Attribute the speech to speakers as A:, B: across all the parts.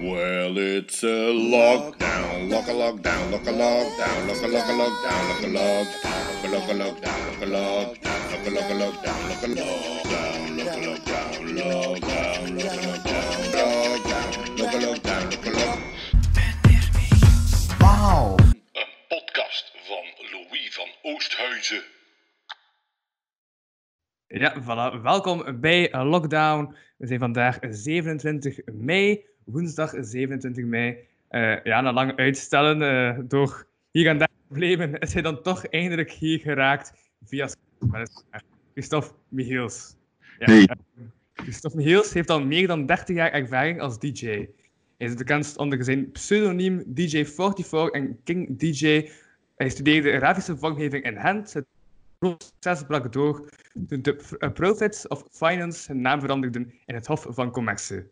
A: Well, it's a lockdown, lock a lockdown, lock a lockdown, lock a lock a lockdown, lock a lockdown, lock a lockdown, lock a lockdown, lock a lock a lockdown, lock a lockdown, lock a lockdown, lockdown, lock a lockdown, lockdown, lock a lockdown, lock a lockdown.
B: Wauw.
A: Een podcast van Louis van Oosthuizen.
C: Ja, voilà. Welkom bij eh, Lockdown. We zijn vandaag 27 mei, woensdag 27 mei. Eh, ja, na lang uitstellen eh, door hier en daar problemen is hij dan toch eindelijk hier geraakt via. Christophe Michiels. Ja,
B: Hey.
C: eh, Christophe Michiels heeft al meer dan 30 jaar ervaring als DJ. Hij is bekend onder zijn pseudoniem DJ44 en King DJ. Hij studeerde grafische vormgeving in Gent. Het succes brak door toen de Profits of Finance hun naam veranderden in het Hof van Commerce.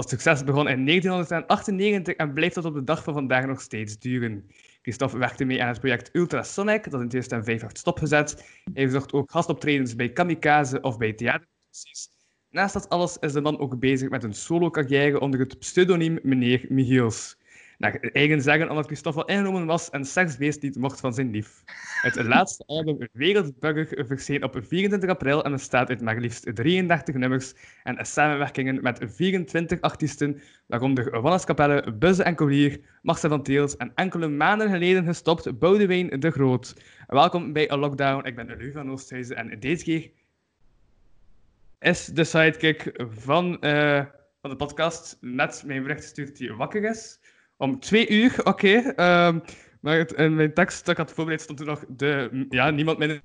C: Dat succes begon in 1998 en blijft tot op de dag van vandaag nog steeds duren. Christophe werkte mee aan het project Ultrasonic, dat in 2005 werd stopgezet. Hij verzorgt ook gastoptredens bij Kamikaze of bij theaterproducties. Naast dat alles is de man ook bezig met een solo-carrière onder het pseudoniem Meneer Michiels. Naar eigen zeggen omdat Christophe al ingenomen was en seksbeest niet mocht van zijn lief. Het laatste album Wereldburger verscheen op 24 april en bestaat uit maar liefst 33 nummers en samenwerkingen met 24 artiesten, waaronder Wannes Capelle, Buzze en Courier, Marcel van Teels en enkele maanden geleden gestopt Boudewijn de Groot. Welkom bij A Lockdown, ik ben Louis van Oosthuizen en deze keer is de sidekick van, eh, van de podcast net mijn bericht die wakker is. Om twee uur, oké. ehm, maar het, in mijn tekst dat ik had voorbereid stond er nog de, ja, niemand minder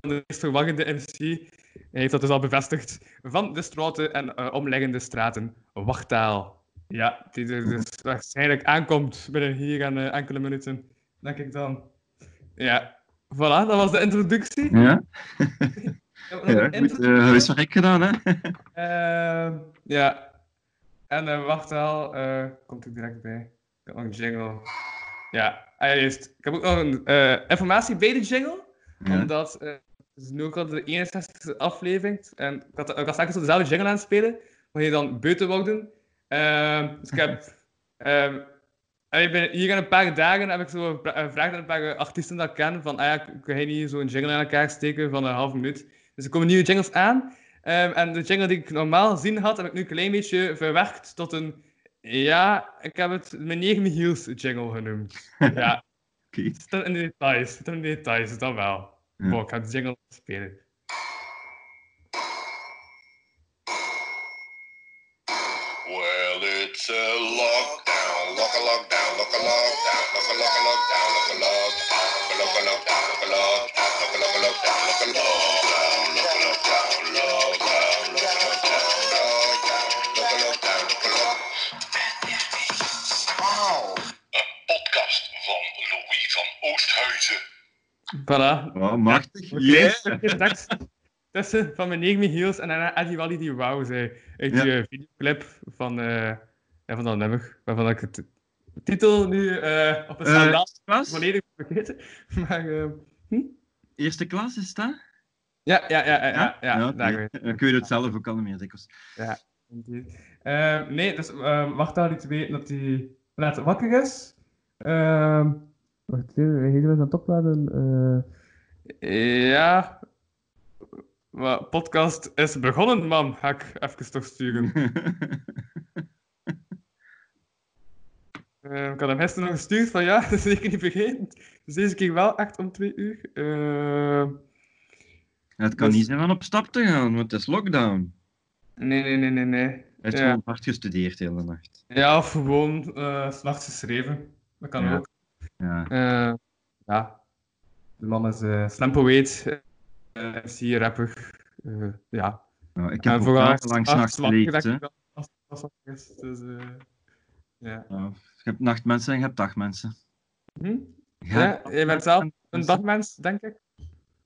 C: dan de meest verwarrende MC. Hij heeft dat dus al bevestigd. Van de straten en eh, omliggende straten. Wachttaal. Ja, die er dus waarschijnlijk aankomt binnen hier en eh, enkele minuten. Denk ik dan. Ja, voilà, dat was de introductie.
B: Ja, ja goed. eh dat is ik gedaan, hè?
C: Ehm, ja. En uh, eh komt er direct bij. Ik heb nog een jingle. Ja, juist. Ik heb ook nog een eh, informatie bij de jingle.
B: Ja.
C: Omdat het is nu ook al de 61ste aflevering. En ik had, ik was straks dezelfde jingle aan het spelen. Waar je dan buiten worden. Ehm, dus ik heb... ehm, ik ben, hier in een paar dagen heb ik zo gevra- gevraagd aan een paar artiesten dat ik ken. Van, ah ja, kan jij niet zo'n jingle aan elkaar steken van een half minuut? Dus er komen nieuwe jingles aan. Ehm, en de jingle die ik normaal gezien had, heb ik nu een klein beetje verwerkt tot een... Ja, ik heb het meneer Michiels jingle genoemd. Ja,
B: Oké.
C: het staat in de details. Het staat in de details, dat wel.
B: Ja.
C: Ik ga de jingle spelen.
A: Well, it's a lockdown, lock a lockdown, lock a lockdown, lock a lock a lockdown, lock a lockdown, lock a lockdown, lock a lockdown, lock a lock a lockdown, lock a lockdown, lock a lockdown, van Oosthuizen.
C: Voilà.
B: Oh, machtig.
C: Oké, tekst tussen van meneer Michiels en daarna Eddie Wally die wauw zei. Uit die
B: Ja.
C: eh, videoclip van, eh, ja, van dat nummer. Waarvan ik het de titel nu eh, op een
B: Eh,
C: schandaal
B: Klas?
C: volledig vergeten. Maar eh, hm?
B: Eerste klas is dat?
C: ja, ja, ja, ja, ja, ja, daar
B: nee.
C: weer.
B: Ik weet het zelf ook al niet meer dikwijls.
C: Eh, nee, dus uh, wacht daar niet te weten dat hij net wakker is. Ehm wacht even, hij is aan het opladen. Eh, ja. Maar podcast is begonnen, man. Ga ik even toch sturen. Eh, ik had hem gisteren nog gestuurd van ja, dat is zeker niet vergeten. Dus deze keer wel echt om twee uur. Eh,
B: het kan
C: Dus-
B: niet zijn van op stap te gaan, want het is lockdown.
C: nee, nee, nee, nee, nee.
B: Hij heeft
C: Ja.
B: gewoon hard gestudeerd de hele nacht.
C: Ja, of gewoon uh, s'nachts geschreven. Dat kan
B: Ja.
C: ook.
B: Ja.
C: Eh, ja, de man is uh, slam poëet, uh, MC, rapper. eh, ja.
B: Nou, ik heb
C: vooral
B: s'nachts
C: slakken
B: geleefd.
C: Dus, ja.
B: Nou, je hebt nachtmensen en je hebt dagmensen.
C: Hm? Ja, je bent zelf een dagmens, denk ik.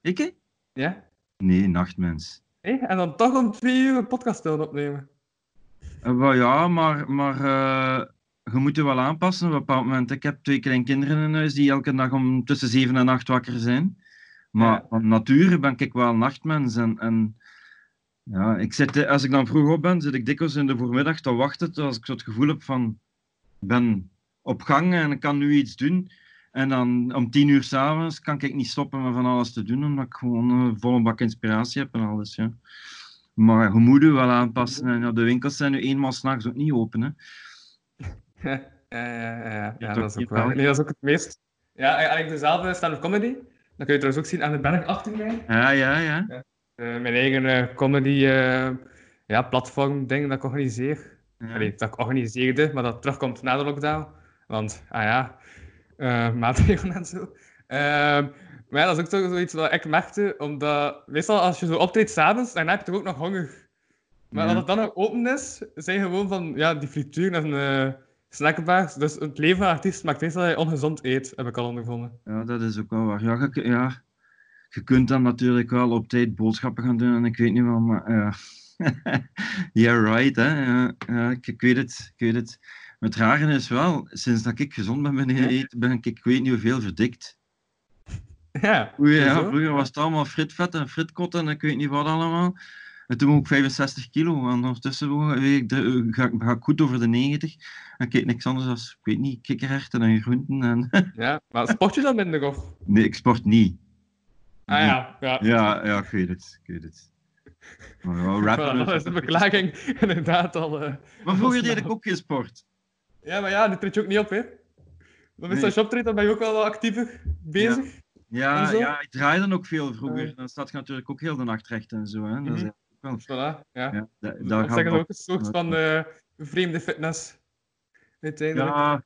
B: Ik?
C: Ja.
B: Nee, nachtmens.
C: Hé, En dan toch om twee uur een podcast willen opnemen.
B: Wel ja, maar, maar eh, je moet je wel aanpassen op een bepaald moment. Ik heb twee kleine kinderen in huis die elke dag om tussen zeven en acht wakker zijn. Maar
C: Ja.
B: van nature ben ik wel nachtmens. En, en ja, ik zit, als ik dan vroeg op ben, zit ik dikwijls in de voormiddag te wachten, als ik zo het gevoel heb van ben op gang en ik kan nu iets doen. En dan om tien uur s'avonds kan ik niet stoppen met van alles te doen, omdat ik gewoon een volle bak inspiratie heb en alles. Ja. Maar je moet je wel aanpassen. En ja, de winkels zijn nu eenmaal s'nachts ook niet open. Hè.
C: Ja, ja, ja,
B: toch
C: dat is ook
B: wel?
C: Nee, dat is ook het meest. Ja, eigenlijk dezelfde stand-up comedy. Dat kun je trouwens ook zien aan de berg achter mij.
B: Ja, ja, ja.
C: Eh, mijn eigen eh, comedy eh, ja, platform ding dat ik organiseer.
B: ja.
C: Allee, dat ik organiseerde, maar dat terugkomt na de lockdown. Want, ah ja, maatregelen en zo. Ehm, maar ja, dat is ook zo- zoiets wat ik merkte, omdat meestal als je zo optreedt s'avonds, dan heb je toch ook nog honger. Maar
B: Ja.
C: als het dan nog open is, zijn gewoon van, ja, die frituur en snackbars. Dus het leven van een artiest maakt meestal dat je ongezond eet, heb ik al ondervonden.
B: Ja, dat is ook wel waar. Ja, je, ja, je kunt dan natuurlijk wel op tijd boodschappen gaan doen en ik weet niet wel, maar ja. yeah, right, hè. Ja, ik, ik weet het, ik weet het. Het rare is wel, sinds dat ik gezond ben beginnen eten, ben ik, ik weet niet hoeveel verdikt.
C: Ja,
B: Oei, ja, vroeger was het allemaal fritvet en fritkotten en ik weet niet wat allemaal. En toen woog ik 65 kilo en ondertussen ik de- ga, ik- ga ik goed over de 90. En ik eet niks anders dan, ik weet niet, kikkererwten en groenten. En...
C: Ja, maar sport je dan minder of?
B: nee, ik sport niet.
C: Ah ja, ja.
B: Ja, ja, ik weet het. Ik weet het. Maar.
C: Voilà, dat is de beklaging inderdaad al. eh.
B: Maar vroeger deed ik ook geen sport.
C: Ja, maar ja, nu treed je ook niet op, hè? Dan is
B: Nee.
C: als je optreedt, dan ben je ook wel wat actiever bezig.
B: Ja, ja, ik draaide dan ook veel vroeger. Dan staat je natuurlijk ook heel de nacht recht en zo. Hè. Dat
C: Mhm.
B: ook.
C: Voilà, ja.
B: Ja, da-
C: Dat
B: daar
C: ze
B: wel-
C: ook een soort van eh, vreemde fitness. Uiteindelijk.
B: Ja,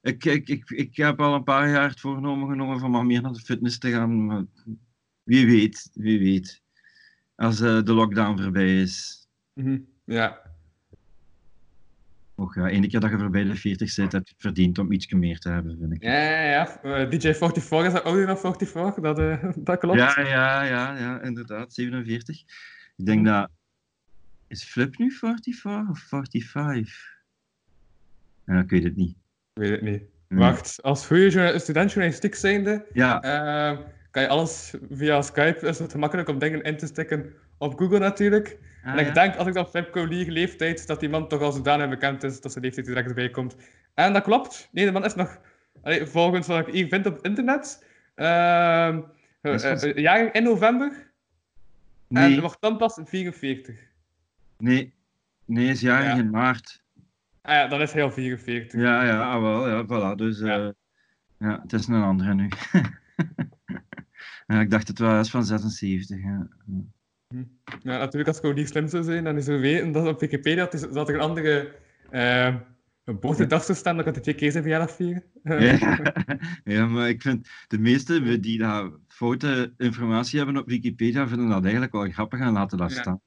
B: ik, ik, ik, ik heb al een paar jaar het voorgenomen genomen van maar meer naar de fitness te gaan. Maar wie weet, wie weet. Als eh, de lockdown voorbij is.
C: Mhm. ja.
B: Och ja, ene keer dat je voorbij de 40 zit, heb je het verdiend om iets meer te hebben, vind ik.
C: Ja, ja, ja. Eh, DJ 44 is dat ouder dan 44, dat, dat klopt.
B: Ja, ja, ja, ja, inderdaad, 47. Ik denk dat. Is Flip nu 44 of 45? Ja, ik weet het niet.
C: Ik weet het niet.
B: Nee.
C: Wacht, als goede student journalistiek zijnde,
B: Ja,
C: eh, kan je alles via Skype, is het gemakkelijk om dingen in te stikken op Google natuurlijk.
B: ah,
C: en ik
B: ja.
C: denk, als ik dan Flip Collier leeftijd, dat die man toch al zodanig bekend is dat zijn leeftijd direct erbij komt. En dat klopt. Nee, de man is nog, allee, volgens wat ik vind op het internet, jarig in november.
B: Nee,
C: En wordt dan pas 44.
B: nee, nee, is jarig
C: Ja.
B: in maart.
C: Ah ja, dan is hij al 44.
B: Ja, ja, ah, wel, ja, voilà. Dus
C: Ja.
B: ja. ja, het is een andere nu. ja, ik dacht het was van 76. Ja.
C: Ja, natuurlijk, als Collier slim zou zijn, dan zou weten dat op Wikipedia dat, is, dat er een andere eh geboortedag zou staan, dan kan hij twee keer zijn verjaardag vieren.
B: Ja. ja, maar ik vind de meesten die daar foute informatie hebben op Wikipedia vinden dat eigenlijk wel grappig en laten dat
C: Ja.
B: staan.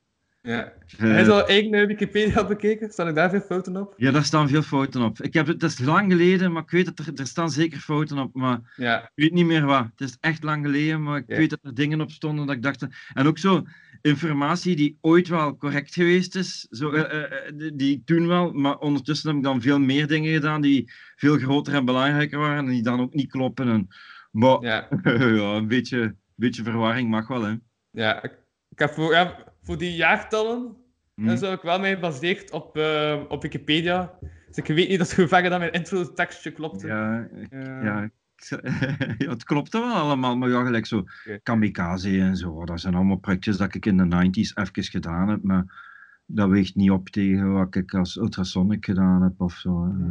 C: Ja.
B: Eh,
C: Hij is al eigen eh, Wikipedia bekeken, staan er daar veel fouten op?
B: Ja, daar staan veel fouten op. Ik heb het, is lang geleden, maar ik weet dat er, er staan zeker fouten op. Maar
C: Ja,
B: ik weet niet meer wat. Het is echt lang geleden, maar ik
C: Ja.
B: weet dat er dingen op stonden dat ik dacht... En ook zo informatie die ooit wel correct geweest is, zo, eh, die, die toen wel, maar ondertussen heb ik dan veel meer dingen gedaan die veel groter en belangrijker waren en die dan ook niet kloppen. En, maar ja.
C: ja,
B: een beetje, beetje verwarring mag wel, hè.
C: ja. Ik, ik heb voor, ja, voor die jaartallen
B: Hm.
C: en zo heb ik wel mij gebaseerd op, eh, op Wikipedia. Dus ik weet niet dat hoe ver dat mijn intro-tekstje klopte.
B: Ja, ik-
C: Eh,
B: ja, ja, het klopte wel allemaal, maar ja, gelijk zo Kamikaze en zo. Dat zijn allemaal projectjes dat ik in de 90s even gedaan heb, maar dat weegt niet op tegen wat ik als Ultrasonic gedaan heb of zo. hè.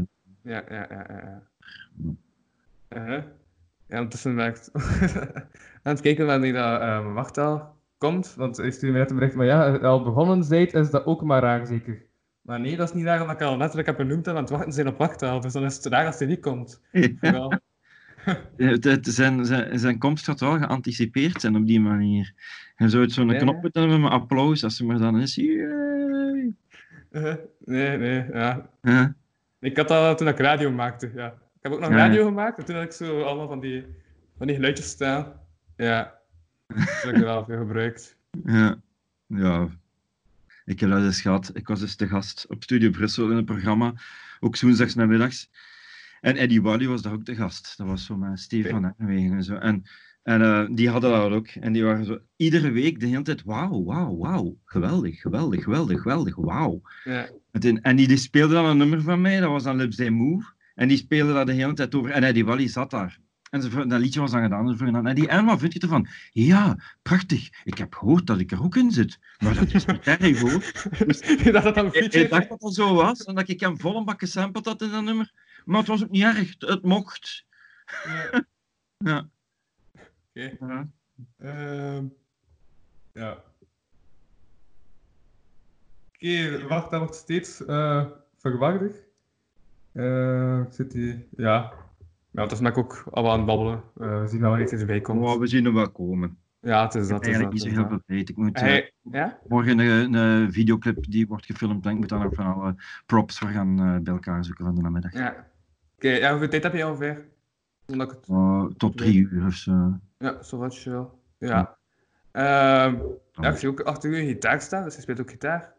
C: Ja, ja, ja, ja. ja. Uh-huh. Ja, ondertussen ben ik aan het kijken wanneer dat uh, wachttaal komt. Want hij stuurde me net een bericht, maar ja, al begonnen zijt, is dat ook maar raar zeker. Maar nee, dat is niet raar, omdat ik al letterlijk heb benoemd en aan het wachten zijn op wachttaal. Dus dan is het raar als hij niet komt.
B: Ja, het, zijn, zijn, zijn komst gaat wel geanticipeerd zijn op die manier. Je zou het zo'n
C: Ja,
B: knop moeten hebben met applaus, als er maar dan is. Yay.
C: Uh-huh. Nee, nee, ja.
B: Ja.
C: Ik had dat toen ik radio maakte, ja. Ik heb ook nog
B: Ja.
C: radio gemaakt en toen had ik zo allemaal van die, van die geluidjes staan. Ja. Dat heb ik er wel veel gebruikt.
B: Ja. ja. Ik heb dat eens gehad. Ik was dus te gast op Studio Brussel in een programma, ook woensdags namiddags. En Eddie Wally was daar ook te gast. Dat was zo met van Nijmegen en zo. En, en eh, die hadden dat ook. En die waren zo iedere week de hele tijd, wauw, wauw, wauw. Geweldig, geweldig, geweldig, geweldig, wauw.
C: Ja.
B: En, die, die speelde dan een nummer van mij, dat was dan Lips They Move. En die speelden daar de hele tijd over. En Eddie Wally zat daar. En dat liedje was dan gedaan. En ze vroegen dan, Eddie, en wat vind je ervan? Ja, prachtig. Ik heb gehoord dat ik er ook in zit. Maar dat is niet erg hoor.
C: Dacht dat dat een
B: Ik, ik dacht dat dat zo was. En dat ik hem vol een bak gesampled had in dat nummer. Maar het was ook niet erg. Het, mocht.
C: Ja.
B: Ja.
C: Oké.
B: Ja.
C: Ehm, ja. Oké, wacht, dat wordt steeds eh verwardig. Eh, zit hier, ja. Ja, het is me ook allemaal aan het babbelen. Eh, we zien wel wanneer het erbij komt.
B: Oh, we zien hem wel komen.
C: Ja, het is
B: Ik
C: dat.
B: eigenlijk
C: dat,
B: niet zo heel
C: dat.
B: veel tijd. Ik moet, eh,
C: ja?
B: morgen een, een videoclip die wordt gefilmd. En ik moet dan ook van alle props voor gaan eh, bij elkaar zoeken van de namiddag.
C: Ja. Oké, ja, hoeveel tijd heb je ongeveer? Omdat ik het...
B: Oh, tot drie uur of zo.
C: Ja, zo wat chill. Ja. Ehm, ja,
B: Dan-
C: ik zie ook achter u een gitaar staan, dus hij speelt ook gitaar.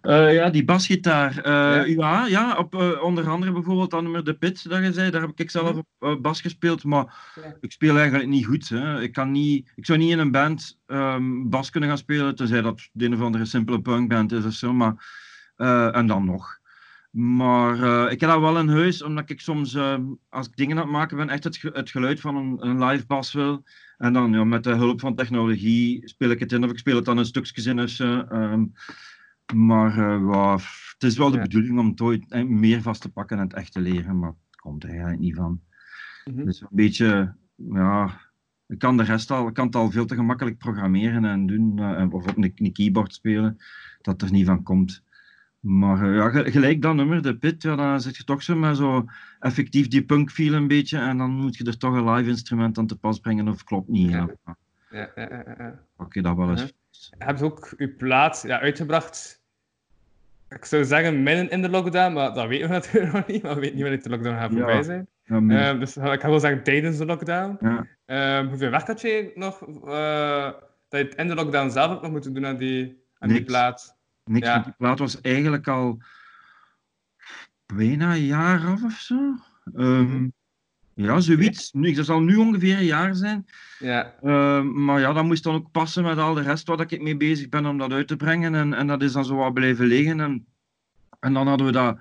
B: Eh, ja, die basgitaar. Eh,
C: Ja?
B: ja? op eh, onder andere bijvoorbeeld dat nummer De Pit, dat je zei. Daar heb ik zelf
C: Mhm.
B: op bas gespeeld, maar
C: Ja.
B: ik speel eigenlijk niet goed. Hè. Ik, kan niet, ik zou niet in een band ehm, bas kunnen gaan spelen, tenzij dat de een of andere simpele punkband is of zo. Maar, en dan nog. Maar ik heb dat wel in huis, omdat ik soms, ehm, als ik dingen aan het maken ben, echt het, het geluid van een, een live bas wil. En dan ja, met de hulp van technologie speel ik het in, of ik speel het dan in stukjes in. Maar eh, ja, het is wel de
C: Ja.
B: bedoeling om het ooit eh, meer vast te pakken en het echt te leren, maar het komt er eigenlijk niet van.
C: Mhm.
B: Dus een beetje, ja, ik kan de rest al, ik kan het al veel te gemakkelijk programmeren en doen, eh, of op een, een keyboard spelen, dat er niet van komt. Maar eh, ja, ge- gelijk dat nummer, de pit, ja, dan zit je toch zo met zo effectief die punk feel een beetje en dan moet je er toch een live instrument aan te pas brengen of klopt niet. Ja.
C: Ja. Ja, ja.
B: Oké, dat wel eens.
C: Mhm. Heb je ook uw plaat ja, uitgebracht? Ik zou zeggen midden in de lockdown, maar dat weten we natuurlijk nog niet. Maar we weten niet wanneer de lockdown gaat voorbij zijn. Ehm, dus ik ga wel zeggen tijdens de lockdown.
B: ja.
C: Ehm, hoeveel werk had je nog eh, dat je het in de lockdown zelf ook nog moeten doen aan die, aan die plaat?
B: Niks, die plaat was eigenlijk al bijna een jaar af of zo. Ehm,
C: Mhm.
B: Ja, zoiets. Nu, dat zal nu ongeveer een jaar zijn.
C: Ja,
B: Ehm, maar ja, dat moest dan ook passen met al de rest waar ik mee bezig ben om dat uit te brengen. En, en dat is dan zo wat blijven liggen. En, en dan hadden we dat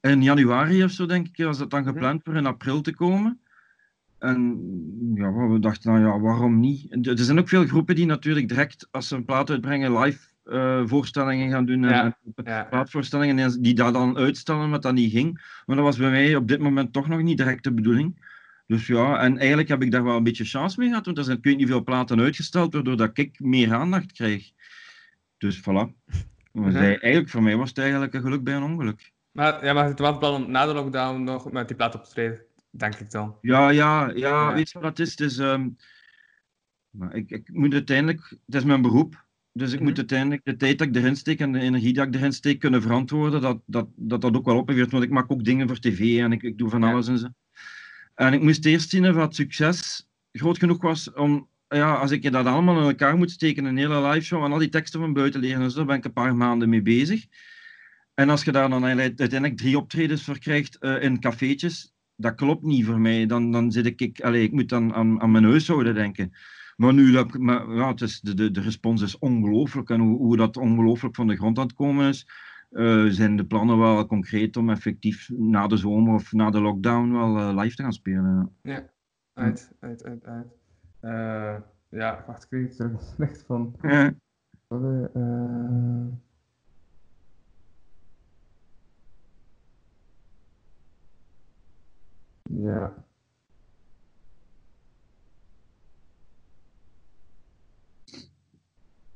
B: in januari of zo, denk ik, was dat dan
C: Mhm.
B: gepland voor in april te komen. En ja, we dachten dan, ja, waarom niet? Er zijn ook veel groepen die natuurlijk direct, als ze een plaat uitbrengen, live eh, voorstellingen gaan doen. En,
C: Ja.
B: die dat dan uitstellen, wat dat niet ging. Maar dat was bij mij op dit moment toch nog niet direct de bedoeling. Dus ja, en eigenlijk heb ik daar wel een beetje chance mee gehad, want er zijn ik weet niet veel platen uitgesteld, waardoor dat ik meer aandacht krijg. Dus voilà. Maar zij- eigenlijk, voor mij was het eigenlijk een geluk bij een ongeluk.
C: Maar, ja, maar het was plan om na de lockdown nog met die plaat op te treden, denk ik dan.
B: Ja, ja, ja,
C: Ja.
B: weet je wat het is? Het is ehm, maar ik, ik moet uiteindelijk, het is mijn beroep, dus ik
C: Mhm.
B: moet uiteindelijk de tijd dat ik erin steek en de energie dat ik erin steek kunnen verantwoorden, dat dat, dat, dat ook wel opweert, want ik maak ook dingen voor tv en ik, ik doe van
C: Ja.
B: alles en zo. En ik moest eerst zien of het succes groot genoeg was om, ja, als ik dat allemaal in elkaar moet steken, een hele live show en al die teksten van buiten leren en zo, daar ben ik een paar maanden mee bezig. En als je daar dan uiteindelijk drie optredens voor krijgt eh, in cafeetjes, dat klopt niet voor mij. Dan, dan zit ik, ik, allez, ik moet dan aan, aan mijn neus houden denken. Maar nu, dat, maar, ja, het is, de, de, de respons is ongelooflijk. En hoe, hoe dat ongelooflijk van de grond aan het komen is, eh, zijn de plannen wel concreet om effectief na de zomer of na de lockdown wel eh, live te gaan spelen.
C: Ja, uit, uit, uit, uit. Eh, ja, wacht, ik er slecht van.
B: Ja.
C: Ja.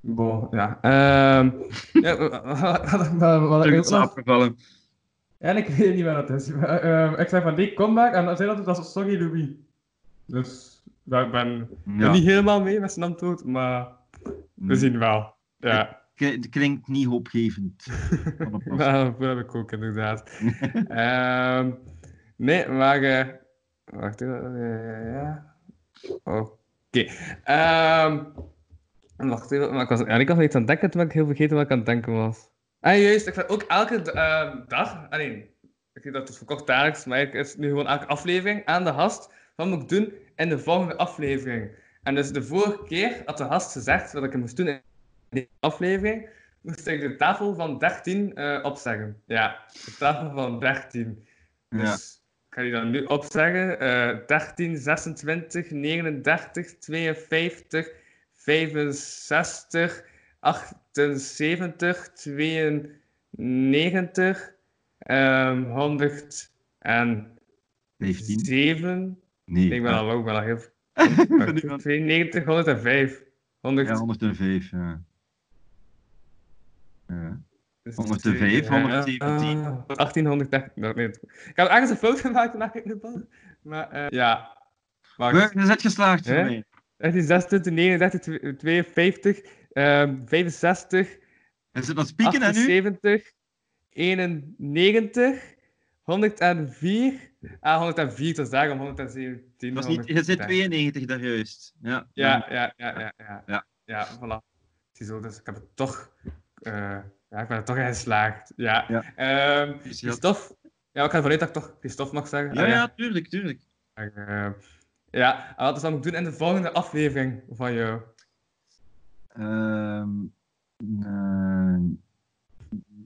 C: Bon, ja. Ehm ja, wat- wat- ik ik weet niet wat dat is. Maar, ehm, ik zei van die comeback en dan zei dat het was Sorry Louis. Dus ja, ik ben
B: Ja,
C: niet helemaal mee met zijn antwoord, maar we zien wel. Ja.
B: Het klinkt niet hoopgevend.
C: Ja, dat heb ik ook inderdaad. Ehm, nee, maar. eh, wacht even. eh, ja. Oké. Wacht even. Maar ik was, ja, ik was iets aan het denken toen ik heel vergeten wat ik aan het denken was. Ah, juist. Ik vind ook elke ehm, dag. Alleen. Ik weet dat het verkocht dagelijks, maar ik is nu gewoon elke aflevering aan de gast. Wat moet ik doen in de volgende aflevering? En dus de vorige keer had de gast gezegd wat ik moest doen in die aflevering moest ik de tafel van 13 eh opzeggen. Ja, de tafel van 13. Dus Ik ga die dan nu opzeggen. Eh 13, 26, 39, 52, 65, 78, 92, ehm 107.
B: 15? Nee.
C: Ik ben al ook wel al heel...
B: Ben ik wel-
C: 92, 105. 100,
B: Ja, 105, ja. ja.
C: dus
B: 105,
C: ja,
B: 117.
C: ah, 1830. Nou, nee, ik heb ergens een fout gemaakt in de bal. Maar eh, ja. Wacht.
B: Je bent geslaagd mij.
C: 1926, 39, 52, ehm 65,
B: Hij zit aan het spieken en nu?
C: 78, 91, 104. Ah, 104 tot zeggen, 117.
B: Dat is niet, je zit 92 daar juist. Ja.
C: Ja, ja, ja, ja. Ja,
B: Ja.
C: ja voilà. Ziezo, dus ik heb het toch... eh, ja, ik ben er toch in geslaagd. Ja.
B: Ja.
C: Ehm,
B: ja.
C: Christophe. Ja, ik ga vanuit dat ik toch Christophe mag zeggen.
B: Ja,
C: Ah,
B: ja, tuurlijk, tuurlijk.
C: Eh, ja, en wat zal ik doen in de volgende aflevering van jou?
B: Ehm, een,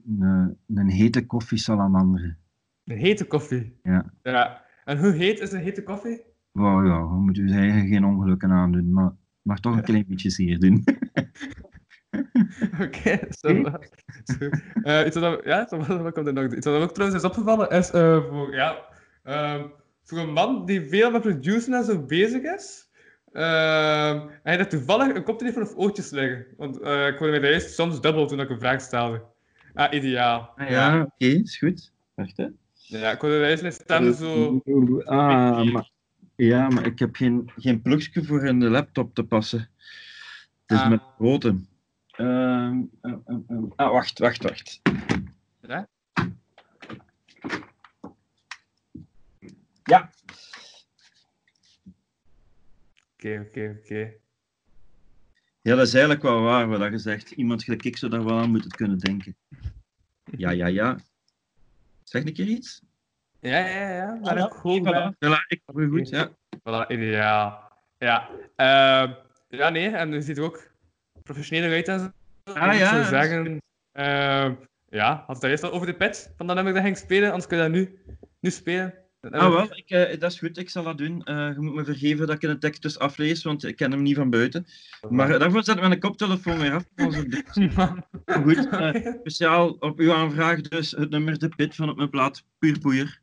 B: een, een hete koffiesalamander.
C: Een hete koffie.
B: Ja.
C: ja. En hoe heet is een hete koffie?
B: Wow, ja, we moeten zijn eigen geen ongelukken aandoen, maar maar toch een klein beetje zeer doen.
C: Oké, zo. Eh, iets wat, ja, iets wat, wat komt er nog? Iets wat me ook trouwens is opgevallen is eh, voor, ja, ehm, voor een man die veel met produceren en zo bezig is. ehm, en hij had toevallig een koptelefoon of oortjes liggen. Want eh, ik hoorde mij eerst soms dubbel toen ik een vraag stelde. Ah, ideaal.
B: Ah, ja, oké, is goed. Wacht, hè.
C: Ja, ik hoorde eerst mijn stem zo.
B: Ah, maar, ja, maar ik heb geen, geen plugje voor in de laptop te passen. Het is
C: Ah.
B: met grote. Ehm, ehm, ehm. Ah, wacht, wacht, wacht.
C: Ja?
B: Ja.
C: Oké, oké, oké.
B: Ja, dat is eigenlijk wel waar wat je zegt. Iemand gelijk ik zou daar wel aan moeten kunnen denken. Ja, ja, ja. Zeg een keer iets.
C: Ja, ja, ja. Maar
B: ja,
C: ik goed
B: Voilà,
C: ben.
B: voilà, ik je goed, ja.
C: Voilà, ideaal. Ja. Ehm, ja, nee, en je ziet er ook professioneler uit en zo.
B: Ah,
C: ik
B: ja,
C: zou zeggen, ehm, ja, had het daar eerst al over de pet van dat nummer dat ging spelen, anders kun je dat nu, nu spelen.
B: Ah, wel, ik, eh, dat is goed, ik zal dat doen. Eh, je moet me vergeven dat ik de tekst dus aflees, want ik ken hem niet van buiten. Maar eh, daarvoor zet ik mijn koptelefoon weer af. goed, eh, speciaal op uw aanvraag dus het nummer De Pit van op mijn plaat Puur Poeier.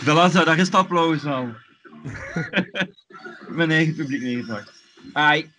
B: Voilà, daar is het applaus al. mijn eigen publiek meegebracht. Ai.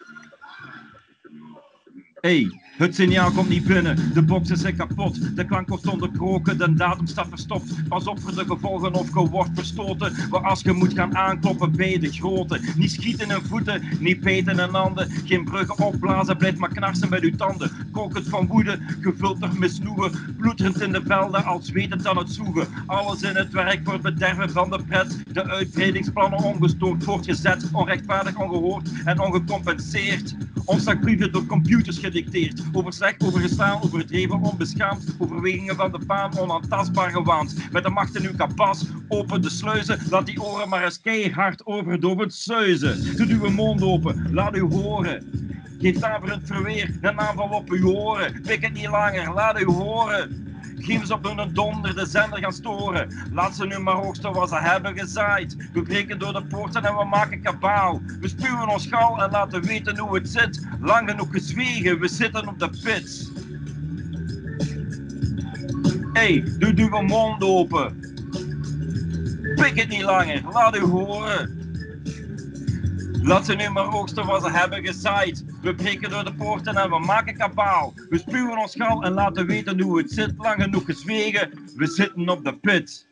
B: Hey, het signaal komt niet binnen, de boxen zijn kapot, de klank wordt onderbroken, de datum staat verstopt. Pas op de gevolgen of je wordt verstoten, maar als je moet gaan aankloppen bij de grote. Niet schieten in voeten, niet peten in handen, geen bruggen opblazen, blijf maar knarsen met uw tanden. Kokend van woede, gevuld door misnoegen, bloederend in de velden, als wetend aan het zoegen. Alles in het werk voor het bederven van de pret, de uitbreidingsplannen ongestoord voortgezet, onrechtvaardig ongehoord en ongecompenseerd. Omslagbrieven door computers gedicteerd. Over slecht, overgestaan, overdreven, onbeschaamd. Overwegingen van de baan, onaantastbaar gewaand. Met de macht in uw kapas, open de sluizen. Laat die oren maar eens keihard overdovend suizen. Doe uw mond open, laat u horen. Geef daverend verweer, een aanval op uw oren. Pik het niet langer, laat u horen. Geef ze op hun donder de zender gaan storen. Laat ze nu maar oogsten wat ze hebben gezaaid. We breken door de poorten en we maken kabaal. We spuwen ons gal en laten weten hoe het zit. Lang genoeg gezwegen, we zitten op de pits. Hey, doe uw mond open. Pik het niet langer, laat u horen. Laat ze nu maar oogsten wat ze hebben gezaaid. We breken door de poorten en we maken kabaal. We spuwen ons gal en laten weten hoe het zit. Lang genoeg gezwegen, we zitten op de pit.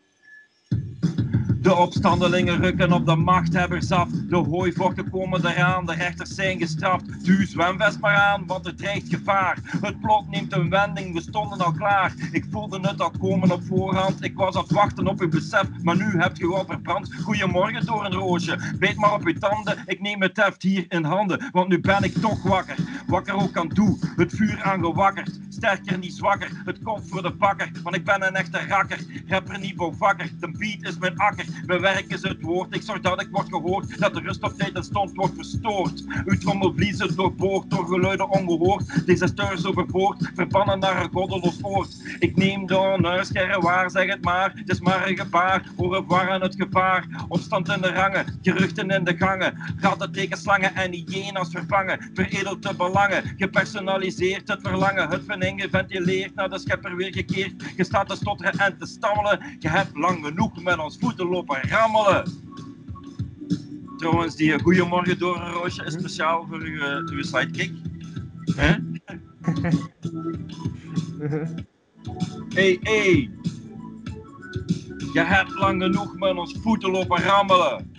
B: De opstandelingen rukken op de machthebbers af. De hooivochten komen eraan, de rechters zijn gestraft. Duw zwemvest maar aan, want er dreigt gevaar. Het plot neemt een wending, we stonden al klaar. Ik voelde het al komen op voorhand. Ik was aan het wachten op uw besef, maar nu hebt u al verbrand. Goedemorgen door een roosje, beet maar op uw tanden. Ik neem het heft hier in handen, want nu ben ik toch wakker. Wakker ook aan toe, het vuur aangewakkerd. Sterker, niet zwakker, het komt voor de bakker. Want ik ben een echte rakker, rapper niet vakker. De beat is mijn akker, We werken ze het woord, ik zorg dat ik word gehoord, dat de rust op tijd en stond wordt verstoord. Uw trommelvliezen doorboord, door geluiden ongehoord, deze steurs overboord, verbannen naar een goddeloos oord. Ik neem de onhuiskerren waar, zeg het maar, het is maar een gebaar, waar aan het gevaar. Opstand in de rangen, geruchten in de gangen, ratten tegen slangen en hyena's vervangen, veredeld de belangen, gepersonaliseerd het verlangen, het veningen geventileerd, naar de schepper weer gekeerd. Je staat te stotteren en te stammelen, je hebt lang genoeg met ons voeten lopen rammelen. Trouwens, die Goeiemorgen door een roosje is speciaal voor uw, eh, uw sidekick. Hè? Hey, hey. Je hebt lang genoeg met ons voeten lopen rammelen.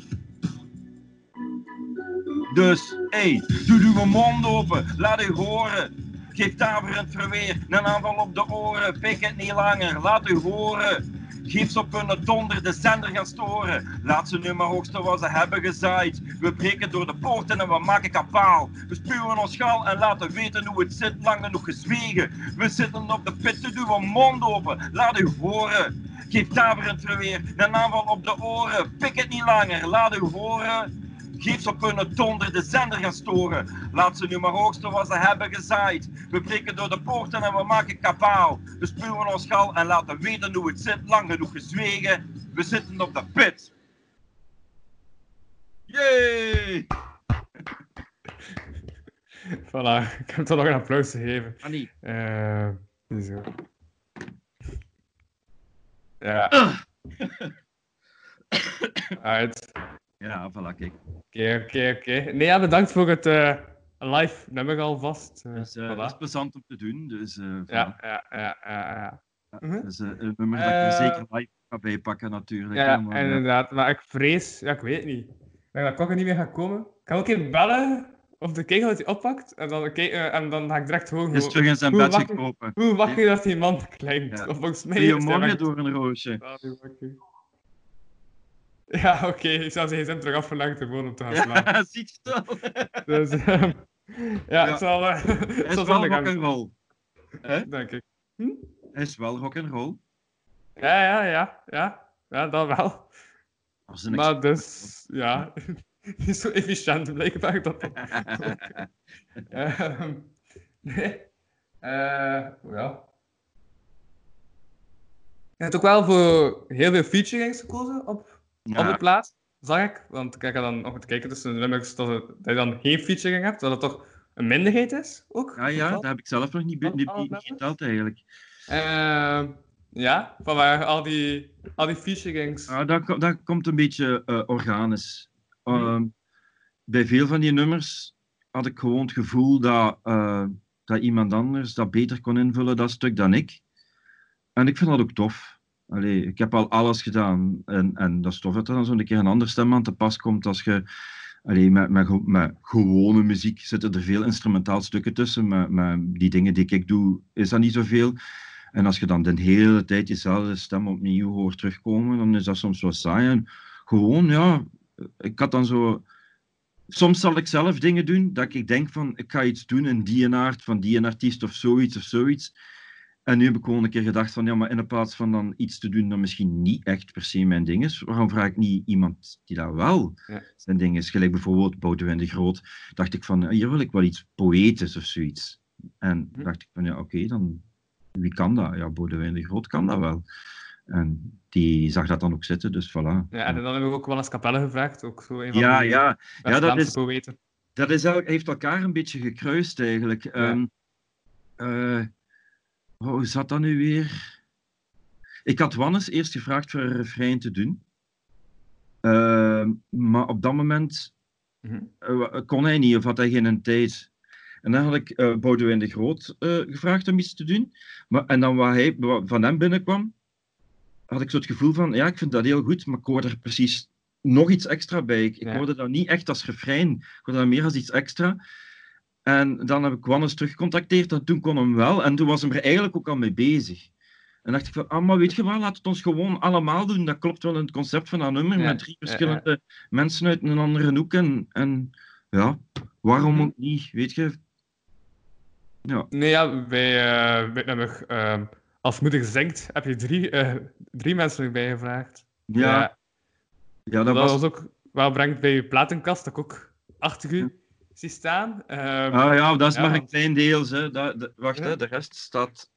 B: Dus, hey, doe uw mond open, laat u horen. Geef daverend verweer, een aanval op de oren. Pik het niet langer, laat u horen. Geef ze op hun donder de zender gaan storen. Laat ze nu maar hoogste wat ze hebben gezaaid. We breken door de poorten en we maken kapaal. We spuwen ons schaal en laten weten hoe het zit, lang genoeg gezwegen. We zitten op de pit, te duwen mond open, laat u horen. Geef daverend verweer, een aanval op de oren. Pik het niet langer, laat u horen. Ze op hun donder de zender gaan storen. Laat ze nu maar hoogste wat ze hebben gezaaid. We breken door de poorten en we maken kapaal. We spuwen ons gal en laten weten hoe het zit, lang genoeg gezwegen. We zitten op de pit. Yay!
C: voilà, ik heb toch nog een applaus gegeven.
B: Annie.
C: Eh, zo. Ja. Uit.
B: Ja, voilà, kijk.
C: Oké, oké, oké. Nee, ja, bedankt voor het eh, live nummer alvast. Uh,
B: Dus, eh,
C: voilà.
B: Dat is plezant om te doen. Dus, voilà.
C: Ja, ja, ja, ja, ja. Mhm.
B: Dat eh, een nummer dat ik zeker live ga bijpakken, natuurlijk.
C: Ja,
B: maar,
C: inderdaad. Maar ik vrees, ja, ik weet niet. Ik denk dat Kokke niet meer gaat komen. Ik ga ook even bellen of de kijken wat hij oppakt. En dan, en dan ga ik direct horen
B: Hij is terug in zijn bed gekropen.
C: hoe wakker dat die man klinkt.
B: Ja.
C: Of volgens mij
B: Goedemorgen door een roosje.
C: Ja, oké. Ik zou zijn zin terug afverlangd om te gaan slapen.
B: Ja, ziet je wel?
C: Dus, ehm, ja,
B: Ja.
C: het zal... eh, het
B: Hij is
C: zal
B: wel rock'n'roll.
C: Denk ik.
B: Hij is wel rock'n'roll.
C: Ja, ja, ja. Ja, ja dat wel.
B: Een
C: Maar dus, ja. Niet zo efficiënt blijkbaar dat. Ehm, nee. Eh, ja. Je hebt ook wel voor heel veel featurings gekozen op, op de
B: ja,
C: plaats, zag ik. Want ik heb dan nog te kijken tussen de nummers dat, het- dat je dan geen featuring hebt, dat het toch een minderheid is ook.
B: ja, ja, dat heb ik zelf nog niet, niet, niet, geteld eigenlijk.
C: Ehm, ja, van waar al die, al die featurings.
B: Ah, dat, ko- dat komt een beetje eh, organisch. Ehm, bij veel van die nummers had ik gewoon het gevoel dat, eh, dat iemand anders dat beter kon invullen, dat stuk, dan ik. En ik vind dat ook tof. Allee, ik heb al alles gedaan. En, en dat is tof dat er dan zo'n keer een andere stem aan te pas komt als je... Allee, met, met, met gewone muziek zitten er veel instrumentaal stukken tussen. Met die dingen die ik doe, is dat niet zoveel. En als je dan de hele tijd jezelfde stem opnieuw hoort terugkomen, dan is dat soms wel saai. En gewoon, ja, ik had dan zo... Soms zal ik zelf dingen doen, dat ik denk van, ik ga iets doen in die aard, van die artiest of zoiets of zoiets. En nu heb ik gewoon een keer gedacht van, ja, maar in plaats van dan iets te doen dat misschien niet echt per se mijn ding is, waarom vraag ik niet iemand die dat wel
C: Ja.
B: zijn ding is? Gelijk bijvoorbeeld Boudewijn de Groot, dacht ik van, ja, hier wil ik wel iets poëtisch of zoiets. En
C: Hm.
B: dacht ik van, ja, oké, dan wie kan dat? Ja, Boudewijn de Groot kan dat wel. En die zag dat dan ook zitten, dus voilà.
C: Ja, en dan hebben we ook wel eens Capelle gevraagd. Ook zo een van
B: ja, ja, ja, dat is,
C: poëten.
B: dat is heeft elkaar een beetje gekruist eigenlijk. Ehm, eh, hoe zat dat nu weer? Ik had Wannes eerst gevraagd voor een refrein te doen. Ehm, maar op dat moment
C: Mhm.
B: eh, kon hij niet of had hij geen tijd. En dan had ik eh Boudewijn de Groot eh, gevraagd om iets te doen. Maar, en dan wat, hij, wat van hem binnenkwam, had ik zo het gevoel van, ja, ik vind dat heel goed, maar ik hoor er precies nog iets extra bij. Ik, ik hoorde dat niet echt als refrein, ik hoorde dat meer als iets extra. En dan heb ik Wannes teruggecontacteerd en toen kon hem wel. En toen was hem er eigenlijk ook al mee bezig. En dacht ik van, ah, maar weet je wat, laat het ons gewoon allemaal doen. Dat klopt wel in het concept van dat nummer,
C: Ja,
B: met drie
C: ja,
B: verschillende mensen uit een andere hoek. En, en ja, waarom ook niet, weet je? Ja,
C: Nee, ja, eh bij het nummer ehm, Als Moeder Zingt heb je drie, eh, drie mensen erbij gevraagd.
B: ja, Ja,
C: Dat,
B: dat
C: was...
B: was...
C: ook wel brengt bij je platenkast, dat ik ook achter u zie staan. Ehm,
B: Ah ja, dat is
C: Ja,
B: maar een klein deel. Hè. Dat, dat- wacht,
C: Ja.
B: hè, de rest staat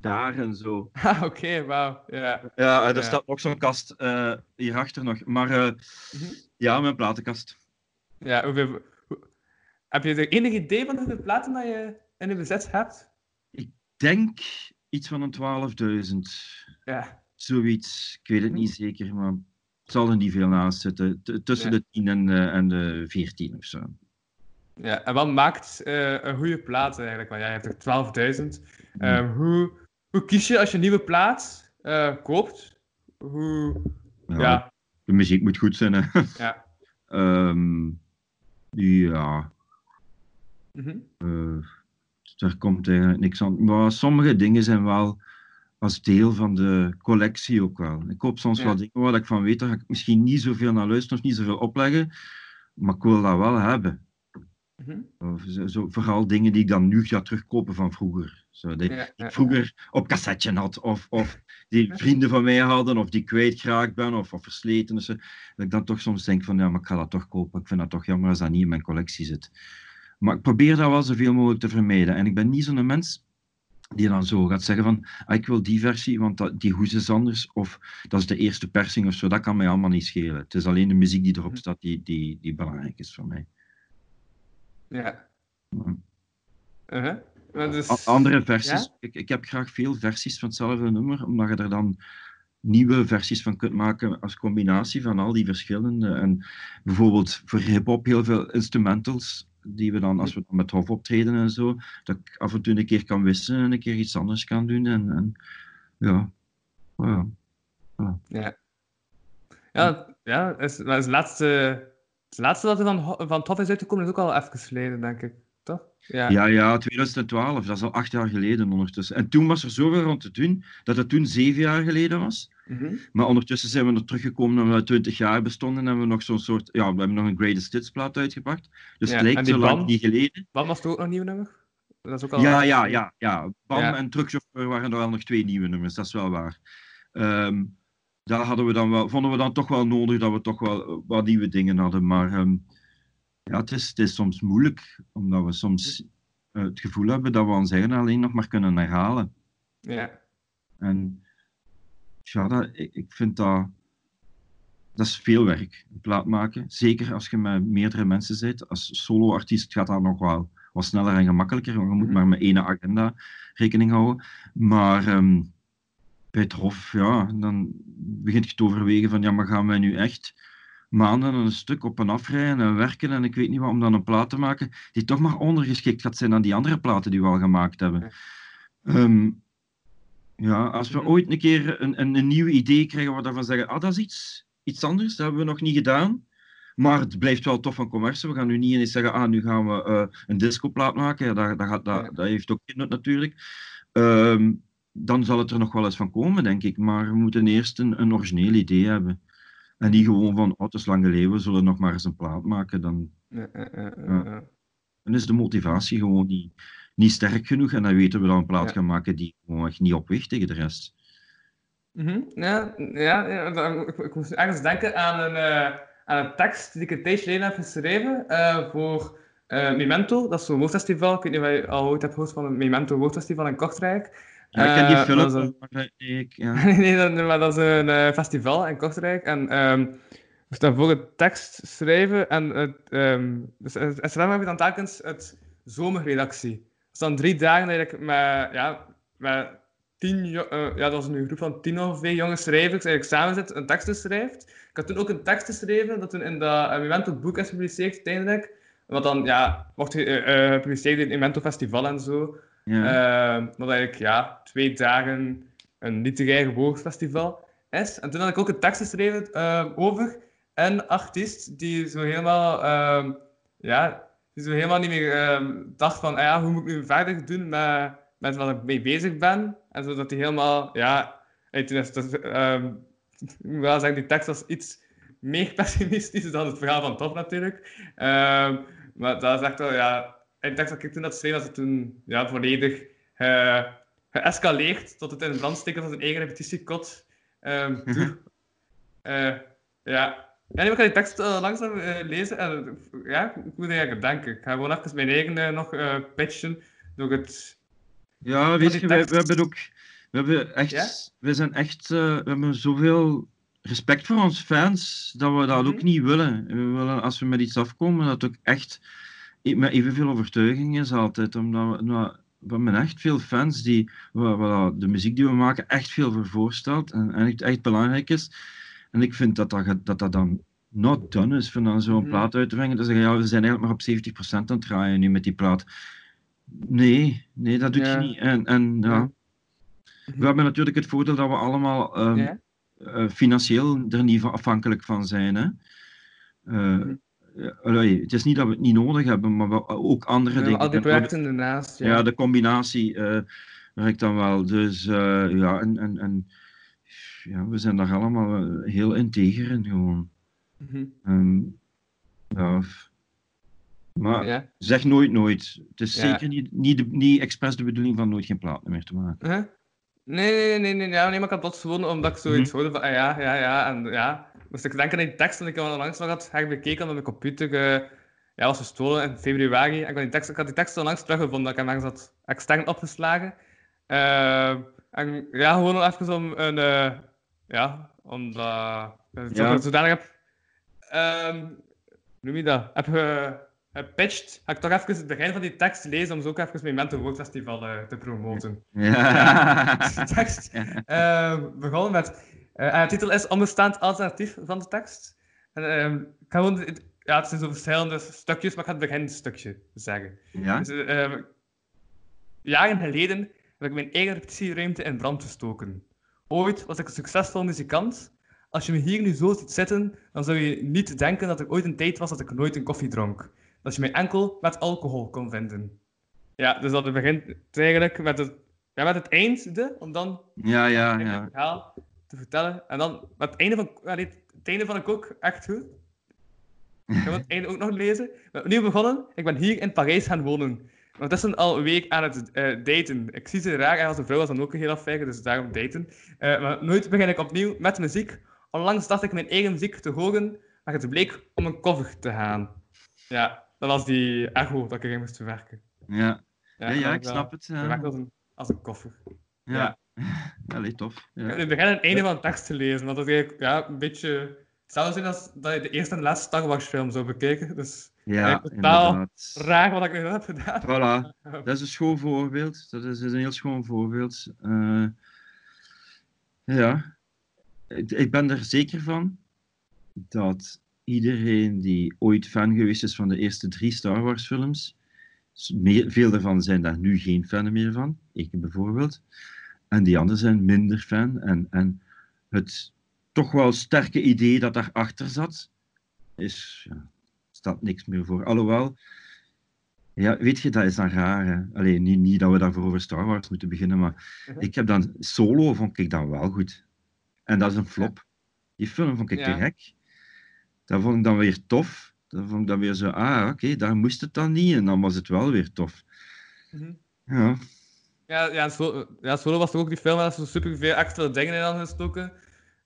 B: daar en zo.
C: ah, Oké, wauw. Ja.
B: Ja, en er staat nog zo'n kast eh, hierachter nog. Maar eh,
C: Mhm.
B: ja, mijn platenkast.
C: Ja, hoeveel... hoe- Heb je er enig idee van hoeveel platen dat je in je bezit hebt?
B: denk iets van een 12.000.
C: Ja.
B: Zoiets. Ik weet het
C: Mhm.
B: niet zeker, maar het zal er niet veel naast zitten. T- tussen
C: Ja.
B: de 10 en, de- en de 14 of zo.
C: Ja. En wat maakt eh, een goede plaat eigenlijk? Want jij hebt er 12.000. Ehm, hoe, hoe kies je als je een nieuwe plaat eh, koopt? Hoe...
B: Ja,
C: Ja.
B: De muziek moet goed zijn. Hè.
C: Ja.
B: Ehm, ja, eh, daar komt eigenlijk niks aan. Maar sommige dingen zijn wel als deel van de collectie ook wel. Ik koop soms
C: Ja.
B: wel dingen waar ik van weet, daar ga ik misschien niet zoveel naar luisteren of niet zoveel opleggen, maar ik wil dat wel hebben.
C: Mhm.
B: Zo, vooral dingen die ik dan nu ga terugkopen van vroeger. Zo, die
C: Ja,
B: ik vroeger op cassetje had, of, of die vrienden van mij hadden, of die kwijtgeraakt ben, of, of versleten. Dus, dat ik dan toch soms denk van, ja, maar ik ga dat toch kopen. Ik vind dat toch jammer als dat niet in mijn collectie zit. Maar ik probeer dat wel zoveel mogelijk te vermijden. En ik ben niet zo'n mens die dan zo gaat zeggen van, ah, ik wil die versie, want dat, die hoes is anders, of dat is de eerste persing of zo. Dat kan mij allemaal niet schelen. Het is alleen de muziek die erop staat die, die, die belangrijk is voor mij.
C: Ja.
B: Ja.
C: Maar dus...
B: Andere versies.
C: Ja?
B: Ik, ik heb graag veel versies van hetzelfde nummer, omdat je er dan nieuwe versies van kunt maken als combinatie van al die verschillende. En bijvoorbeeld voor hip-hop heel veel instrumentals, die we dan, als we dan met hof optreden en zo, dat ik af en toe een keer kan wisselen en een keer iets anders kan doen. En, en ja. ja.
C: Ja, ja is het, laatste, het laatste dat er van, Ho- van Tof is uitgekomen is ook al even geleden, denk ik. Toch? Ja.
B: Ja, ja, 2012, dat is al acht jaar geleden ondertussen. En toen was er zoveel rond te doen, dat het toen zeven jaar geleden was.
C: Mhm.
B: Maar ondertussen zijn we er teruggekomen en we 20 jaar bestonden en hebben we nog zo'n soort, ja, we hebben nog een Greatest Hits plaat uitgebracht. Dus
C: Ja,
B: het lijkt zo lang niet geleden.
C: Wat was er ook nog een nieuw nummer? Dat is ook al
B: Ja, ja, ja, ja. Bam
C: Ja.
B: en Truckchauffeur waren er wel nog twee nieuwe nummers, dat is wel waar. Ehm, daar hadden we dan wel, vonden we dan toch wel nodig dat we toch wel wat nieuwe dingen hadden. Maar ehm, ja, het is, het is soms moeilijk, omdat we soms eh, het gevoel hebben dat we ons eigen alleen nog maar kunnen herhalen.
C: Ja.
B: En ja, dat, ik, ik vind dat, dat is veel werk, een plaat maken. Zeker als je met meerdere mensen zit. Als solo-artiest gaat dat nog wel wat sneller en gemakkelijker, want je moet
C: Mhm.
B: maar met één agenda rekening houden. Maar ehm, bij het Hof, ja, dan begint je te overwegen van, ja, maar gaan wij nu echt maanden en een stuk op en afrijden en werken en ik weet niet wat, om dan een plaat te maken die toch maar ondergeschikt gaat zijn aan die andere platen die we al gemaakt hebben. Ehm, ja, als we ooit een keer een, een, een nieuw idee krijgen waar we daarvan zeggen, ah, dat is iets, iets anders, dat hebben we nog niet gedaan. Maar het blijft wel tof van commercie. We gaan nu niet ineens zeggen, ah, nu gaan we eh, een discoplaat maken. Ja, dat, dat, gaat, dat, dat heeft ook geen nut natuurlijk. Ehm, dan zal het er nog wel eens van komen, denk ik. Maar we moeten eerst een, een origineel idee hebben. En niet gewoon van, oh, het is lang geleden, we zullen nog maar eens een plaat maken. Dan,
C: Ja, ja, ja, ja,
B: Ja.
C: ja.
B: dan is de motivatie gewoon niet, niet sterk genoeg. En dan weten we dat we een plaat gaan maken die gewoon echt niet opweegt tegen de rest.
C: Mhm. Ja, ja, ja dan- ik, ik moest ergens denken aan een, eh, aan een tekst die ik een tijdje geleden heb geschreven eh, voor eh, Memento. Dat is zo'n woordfestival. Ik weet niet of je al ooit hebt gehoord van een Memento woordfestival in Kortrijk.
B: Ja, ik ken die
C: Eh,
B: film,
C: een-
B: maar eh, nee, ik, ja.
C: nee, nee, dat, maar dat is een eh, festival in Kortrijk. En ehm we staan voor een tekst schrijven. En het, ehm dus het het heb je dan telkens het zomerredactie. Dat is dan drie dagen dat ik met, ja, met tien, eh, ja, dat was een groep van tien ongeveer jonge schrijvers eigenlijk samen zit, een tekst schrijft. Ik had toen ook een tekst geschreven dat toen in dat uh, Memento boek is gepubliceerd uiteindelijk. Wat dan, ja, wordt ge- eh, eh, gepubliceerd in het Memento Festival en zo.
B: Ja.
C: Ehm, wat eigenlijk ja, twee dagen een literair woordfestival is. En toen had ik ook een tekst geschreven ehm, over een artiest die zo helemaal, ehm, ja, die zo helemaal niet meer ehm, dacht van, ah ja, hoe moet ik nu verder doen met, met wat ik mee bezig ben. En zodat hij helemaal, ja, dat, ehm, ik zeggen, die tekst was iets meer pessimistisch dan het verhaal van Top natuurlijk. Ehm, maar dat is echt wel, ja, de tekst dat ik toen had geschreven, was het toen ja, volledig eh, geëscaleerd tot het in brand steken van zijn eigen repetitiekot. Eh, Ja. Ja, nee, ik ga die tekst uh, langzaam uh, lezen en uh, ja, ik moet eigenlijk denken. Ik ga gewoon even mijn eigen nog pitchen door het...
B: Ja, weet je, we, we, hebben ook... We, hebben echt, ja? we zijn echt... we hebben zoveel respect voor onze fans dat we dat mm -hmm. ook niet willen. We willen. Als we met iets afkomen, dat ook echt met evenveel overtuiging is altijd. Omdat we, nou, we hebben echt veel fans die de muziek die we maken echt veel voor voorstelt en, en echt, echt belangrijk is. En ik vind dat dat, dat, dat dan not done is van dan zo'n mm. plaat uit te brengen. Zeggen ja, we zijn eigenlijk maar op 70% aan het draaien nu met die plaat. Nee, nee, dat doet ja. je niet. En, en ja. We hebben natuurlijk het voordeel dat we allemaal um, ja. uh, financieel er niet van afhankelijk van zijn. Hè? Uh, mm. Allee, het is niet dat we het niet nodig hebben, maar we, ook andere
C: ja,
B: dingen.
C: Al die projecten ernaast.
B: Ja. ja, de combinatie uh, werkt dan wel. Dus ja, en, en, en ja, we zijn daar allemaal heel integer in gewoon. Mm -hmm. um, ja. Maar ja. zeg nooit nooit. Het is zeker niet, niet, de, niet expres de bedoeling van nooit geen plaat meer te maken.
C: Huh? Nee, nee, nee, nee, ja, nee, maar ik had dat gewoon omdat ik zoiets -hmm. hoorde van, ah, ja, ja, ja, en ja. Moest ik denken aan die tekst, en ik had langs had, heb ik bekeken op mijn computer, uh, ja, was gestolen in februari. En ik had die tekst, ik had die tekst onlangs teruggevonden, dat ik hem ergens had extern opgeslagen. Uh, en ja, gewoon even om een, uh, ja, omdat ik ja. zodanig heb um, noem je dat? Heb gepitcht. Ga ik toch even het begin van die tekst lezen om zo ook even mijn Mental Word Festival uh, te promoten.
B: Ja.
C: ja. de tekst uh, begonnen met... Uh, de titel is Onbestaand alternatief van de tekst. En, ik ga gewoon... Ja, het zijn zo verschillende stukjes, maar ik ga het beginstukje zeggen.
B: Ja?
C: Dus, ehm, jaren geleden heb ik mijn eigen repetitieruimte in brand gestoken. Ooit was ik een succesvol muzikant als je me hier nu zo ziet zitten, dan zou je niet denken dat er ooit een tijd was dat ik nooit een koffie dronk. Dat je mij enkel met alcohol kon vinden. Ja, dus dat begint eigenlijk met het, ja, met het einde, om dan
B: ja, ja, ja.
C: het verhaal te vertellen. En dan met het einde van, het einde van ik ook echt goed. Ik ga het einde ook nog lezen. We zijn opnieuw begonnen. Ik ben hier in Parijs gaan wonen. Ondertussen al een week aan het uh, daten. Ik zie ze raar als een vrouw was dan ook een heel affaire, dus daarom daten. Uh, maar nooit begin ik opnieuw met muziek. Onlangs dacht ik mijn eigen muziek te horen, maar het bleek om een cover te gaan. Ja, dat was die echo dat ik erin moest verwerken.
B: Ja, ja, ja, ik snap het.
C: Verwerkt als een, als een koffer. Ja.
B: Allee, tof. Ja.
C: Ik begin het einde van de tekst te lezen, want dat is eigenlijk ja, een beetje... Zijn als dat je de eerste en laatste Star Wars film zou bekijken. Dus
B: ja,
C: totaal raar wat ik nu heb gedaan.
B: Voilà, dat is een schoon voorbeeld. Dat is, een heel schoon voorbeeld. Uh, ja, ik ben er zeker van dat iedereen die ooit fan geweest is van de eerste drie Star Wars films, veel daarvan zijn daar nu geen fan meer van, ik bijvoorbeeld, en die anderen zijn minder fan. En, en het toch wel sterke idee dat daarachter zat, is, ja, staat niks meer voor. Alhoewel, ja, weet je, dat is dan raar. Hè? Alleen niet, niet dat we daarvoor over Star Wars moeten beginnen, maar uh -huh. ik heb dan solo, vond ik dan wel goed. En dat is een flop. Die film vond ik ja. te gek. Dat vond ik dan weer tof. Dan vond ik dan weer zo, ah, oké, okay, daar moest het dan niet. En dan was het wel weer tof.
C: Mm -hmm.
B: Ja.
C: Ja, ja, Solo, ja, Solo was toch ook die film waar ze super veel extra dingen in hadden gestoken.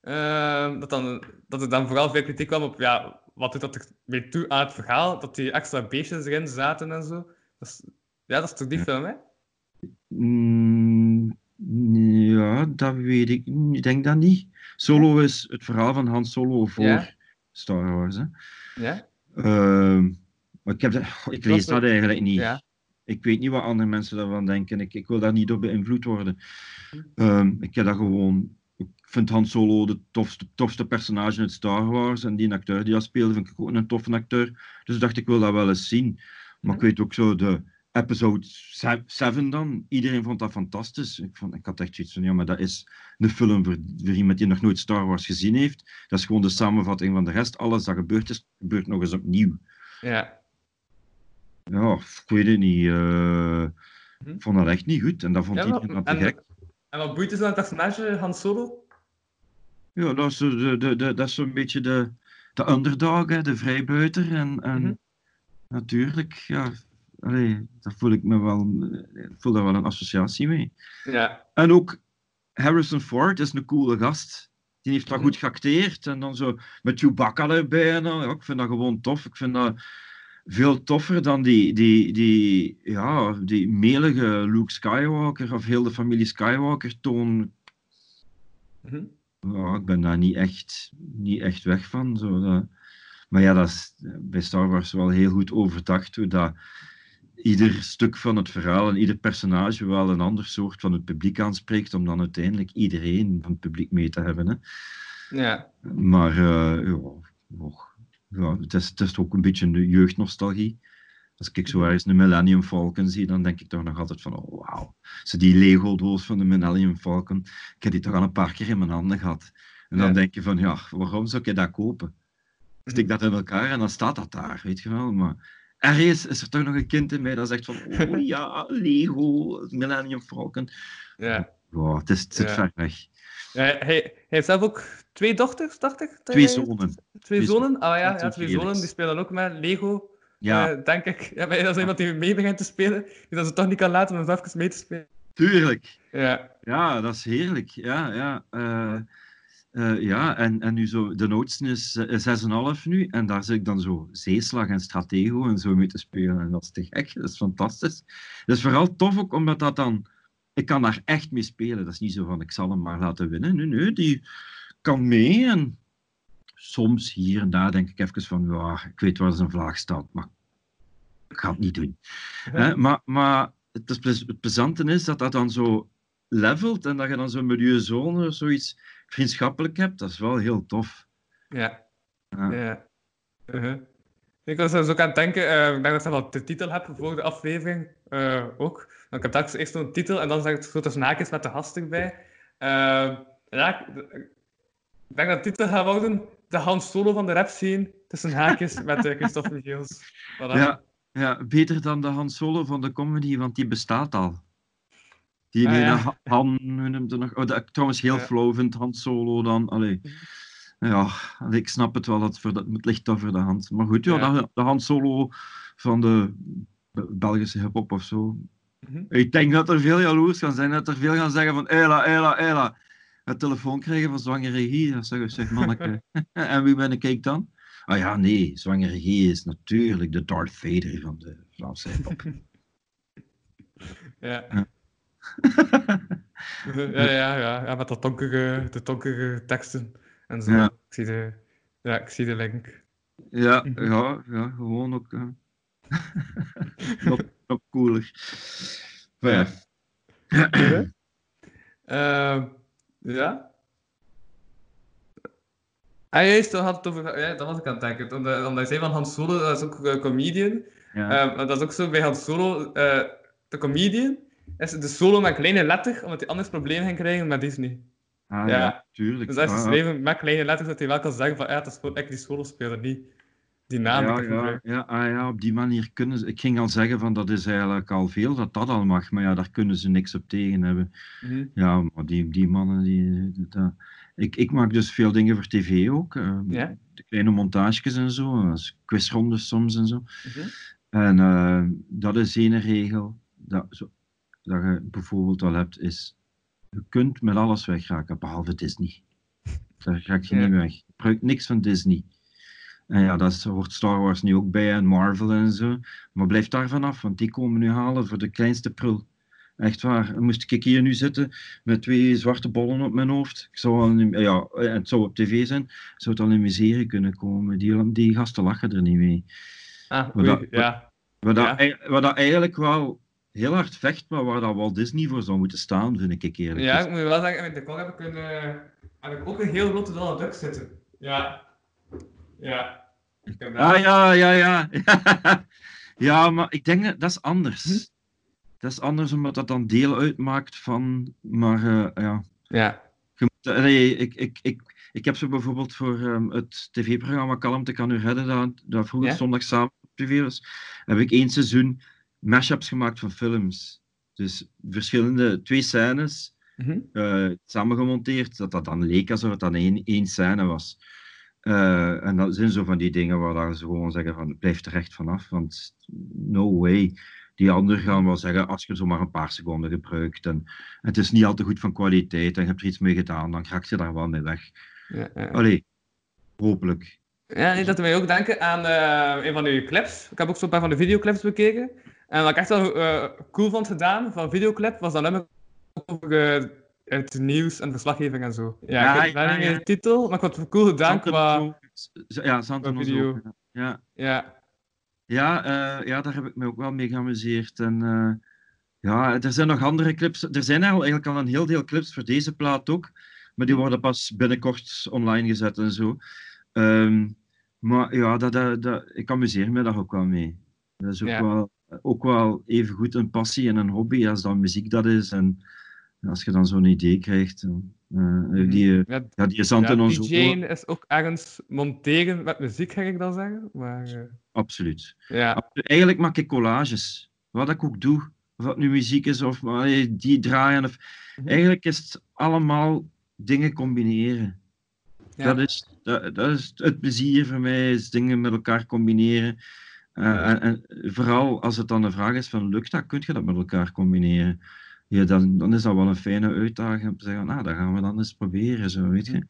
C: Uh, dat, dan, dat er dan vooral veel kritiek kwam op, ja, wat doet dat er mee toe aan het verhaal? Dat die extra beestjes erin zaten en zo. Dat is, ja, dat is toch die
B: ja.
C: film, hè?
B: Mm, ja, dat weet ik niet. Ik denk dat niet. Solo is het verhaal van Han Solo voor
C: Ja.
B: Star Wars. Hè.
C: Ja?
B: Ehm, maar ik, heb ik lees dat eigenlijk niet.
C: Ja.
B: Ik weet niet wat andere mensen daarvan denken. Ik, ik wil daar niet door beïnvloed worden. Ehm, ik heb dat gewoon. Ik vind Han Solo de tofste, tofste personage uit Star Wars. En die acteur die dat speelde, vind ik ook een toffe acteur. Dus ik dacht, ik wil dat wel eens zien. Maar ik weet ook zo de episode 7 dan. Iedereen vond dat fantastisch. Ik, vond, ik had echt zoiets van, ja, maar dat is een film voor, voor iemand die nog nooit Star Wars gezien heeft. Dat is gewoon de samenvatting van de rest. Alles dat gebeurd is, gebeurt nog eens opnieuw.
C: Ja.
B: Ja, ik weet het niet. Uh,
C: Hm.
B: Ik vond dat echt niet goed. En dat vond
C: Ja,
B: iedereen dat te gek.
C: en wat boeit is aan het personage Han Solo?
B: Ja, dat is, de, de, de, dat is zo'n beetje de, de underdog, hè, de vrijbuiter. En, en
C: Mhm.
B: natuurlijk, ja, allee, daar voel ik me wel, ik voel daar wel een associatie mee.
C: Ja.
B: En ook Harrison Ford is een coole gast. Die heeft dat
C: Mhm.
B: goed geacteerd. En dan zo met Chewbacca erbij. En dan, ja, ik vind dat gewoon tof. Ik vind dat veel toffer dan die, die, die, ja, die melige Luke Skywalker of heel de familie Skywalker toon.
C: Mhm.
B: Ja, ik ben daar niet echt, niet echt weg van. Zo, dat... Maar ja, dat is bij Star Wars wel heel goed overdacht. Hoe dat ieder stuk van het verhaal en ieder personage wel een ander soort van het publiek aanspreekt. Om dan uiteindelijk iedereen van het publiek mee te hebben. Hè.
C: Ja.
B: Maar eh, ja, och, ja, het, is, het is ook een beetje een jeugdnostalgie. Als ik zo ergens een Millennium Falcon zie, dan denk ik toch nog altijd van, oh wauw. Zo die Lego-doos van de Millennium Falcon, ik heb die toch al een paar keer in mijn handen gehad. En dan
C: Ja.
B: denk je van, ja, waarom zou ik dat kopen? Stik dat in elkaar en dan staat dat daar, weet je wel. Maar ergens is er toch nog een kind in mij dat zegt van, oh ja, Lego, Millennium Falcon.
C: Ja.
B: Wow, het, is, het zit
C: Ja.
B: ver weg.
C: Ja, hij, hij heeft zelf ook twee dochters, dacht ik?
B: Twee zonen.
C: Twee
B: Twee
C: zonen? Ah ja, ja twee zonen. Die spelen ook met Lego,
B: Ja,
C: eh, denk ik. Ja, maar dat is iemand die mee begint te spelen, die dat ze toch niet kan laten om even mee te spelen.
B: tuurlijk.
C: Ja.
B: Ja, dat is heerlijk. Ja, ja. eh, eh, ja en, en nu zo, de oudste is eh, 6,5 nu. En daar zit ik dan zo zeeslag en stratego en zo mee te spelen. En dat is te gek. Dat is fantastisch. Dat is vooral tof ook omdat dat dan... Ik kan daar echt mee spelen. Dat is niet zo van, ik zal hem maar laten winnen. Nee, nee, die kan mee. En soms hier en daar denk ik even van, ja, ik weet waar zijn vlaag staat, maar ik ga het niet doen. Hè, maar, maar het, is het plezante is dat dat dan zo levelt en dat je dan zo'n milieuzone of zoiets vriendschappelijk hebt. Dat is wel heel tof.
C: Ja.
B: Ja.
C: ja. Uh-huh. Ik was er ook aan het denken, eh, ik denk dat ik wel de titel heb voor de aflevering eh, ook. Dan heb ik straks eerst een titel en dan zeg ik zo tussen haakjes met de gast erbij. Eh, ja, ik, denk dat de titel gaat worden de Han Solo van de rap scene tussen haakjes met eh, Christophe Michiels. Voilà.
B: Ja, ja, beter dan de Han Solo van de comedy, want die bestaat al. Die
C: Ah, ja.
B: Ha- Han, het nog? Oh, dat ik trouwens heel
C: Ja.
B: flauw vind, Han Solo dan. Allee. Ja, ik snap het wel, dat, voor, dat het ligt toch voor de hand. Maar goed, ja,
C: Ja.
B: de, de Han Solo van de Be- Belgische hip-hop of zo.
C: Mhm.
B: Ik denk dat er veel jaloers gaan zijn, dat er veel gaan zeggen van Ela, Ela, Ela. Het telefoon krijgen van zwangere regie, dat zeg zeg manneke. en wie ben ik dan? Ah ja, nee, zwangere regie is natuurlijk de Darth Vader van de Vlaamse hip-hop.
C: Ja.
B: Ja.
C: ja, ja, ja, ja, met dat donkere, de donkere teksten en zo.
B: Ja.
C: Ik, zie de, ja, ik zie de link.
B: ja, ja, ja, gewoon ook. ja. nog, nog cooler. Maar ja.
C: Ehm, ja. Ah, juist, dat, had het over, ja, dat was ik aan het denken. Omdat, omdat je zei van Han Solo, dat is ook een comedian.
B: ja.
C: Maar dat is ook zo bij Han Solo, eh, de comedian, is de solo met kleine letter, omdat hij anders problemen ging krijgen met Disney.
B: ah,
C: ja.
B: ja, tuurlijk.
C: Dus dat is
B: Ah,
C: met kleine letters, dat hij wel kan zeggen van, ja, het is gewoon ik die solo speler, niet die naam die
B: ja, ja, ah, ja, op die manier kunnen ze. Ik ging al zeggen van dat is eigenlijk al veel dat dat al mag, maar ja, daar kunnen ze niks op tegen hebben.
C: Mhm.
B: Ja, maar die, die mannen, die, dat- ik, ik maak dus veel dingen voor tv ook. eh,
C: Ja.
B: De kleine montages en zo, als quizrondes soms en zo.
C: Mhm.
B: En eh, dat is één regel dat, zo, dat je bijvoorbeeld al hebt, is je kunt met alles wegraken, behalve Disney. Daar ga ik je
C: Ja.
B: niet weg. Je gebruikt niks van Disney. En ja, dat hoort Star Wars nu ook bij en Marvel en zo. Maar blijf daar vanaf, want die komen nu halen voor de kleinste prul. Echt waar. Moest ik hier nu zitten met twee zwarte bollen op mijn hoofd, ik zou al ja, het zou op tv zijn, zou het al in miserie kunnen komen. Die, die gasten lachen er niet mee.
C: Ah,
B: dat-
C: ja.
B: Wat, dat,
C: Ja.
B: ei- wat dat eigenlijk wel heel hard vecht, maar waar dat Walt Disney voor zou moeten staan, vind ik eerlijk.
C: Ja, ik moet je wel zeggen, met de kong heb ik, een, eh, heb ik ook een heel grote Donald Duck zitten. Ja. Ja. Ik heb dat.
B: Ah ja, ja, ja. ja, maar ik denk dat dat is anders.
C: Hm?
B: Dat is anders omdat dat dan deel uitmaakt van. Maar eh, ja.
C: Ja.
B: Moet- allee, ik, ik, ik, ik heb zo bijvoorbeeld voor ehm, het tv-programma Kalmte kan u redden, dat, dat vroeger
C: Ja?
B: zondagavond op tv was, heb ik één seizoen mashups gemaakt van films. Dus verschillende, twee scènes eh, samengemonteerd, dat dat dan leek alsof het dan één, één scène was. Eh, en dat zijn zo van die dingen waar dan ze gewoon zeggen van blijf er echt vanaf, want no way. Die anderen gaan wel zeggen, als je zomaar een paar seconden gebruikt en het is niet al te goed van kwaliteit en je hebt er iets mee gedaan, dan raak je daar wel mee weg.
C: Ja, ja.
B: Allee, hopelijk.
C: Ja, dat doet mij ook denken aan eh, een van uw clips. Ik heb ook zo'n paar van de videoclips bekeken. En wat ik echt wel eh, cool vond gedaan van videoclip, was nummer over eh, het nieuws en verslaggeving en zo. Ja,
B: Ja,
C: ik weet
B: ja,
C: niet meer
B: ja.
C: de titel, maar ik vond het cool gedaan qua...
B: Ja, Santen ons
C: video.
B: ook, Ja,
C: Ja,
B: ja, eh, ja, daar heb ik me ook wel mee geamuseerd. En ja, er zijn nog andere clips. Er zijn al, eigenlijk al een heel deel clips voor deze plaat ook. Maar die worden pas binnenkort online gezet en zo. Ehm, maar ja, dat, dat, dat, ik amuseer me daar ook wel mee. Dat is ook,
C: Ja.
B: wel, ook wel even goed een passie en een hobby als dan muziek dat is. En als je dan zo'n idee krijgt. eh, die,
C: ja,
B: ja, die Santen
C: ja
B: ons
C: DJ'en is ook ergens monteren met muziek, ga ik dan zeggen. Maar eh,
B: Absoluut.
C: ja,
B: Eigenlijk maak ik collages. Wat ik ook doe. Of dat nu muziek is of eh, die draaien. Of...
C: Mhm.
B: Eigenlijk is het allemaal dingen combineren.
C: ja.
B: Dat, is, dat, dat is het plezier voor mij, is dingen met elkaar combineren. Eh, en, vooral als het dan een vraag is van lukt dat, kun je dat met elkaar combineren? Ja, dan, dan is dat wel een fijne uitdaging om te zeggen, nou, dat gaan we dan eens proberen, zo, weet je.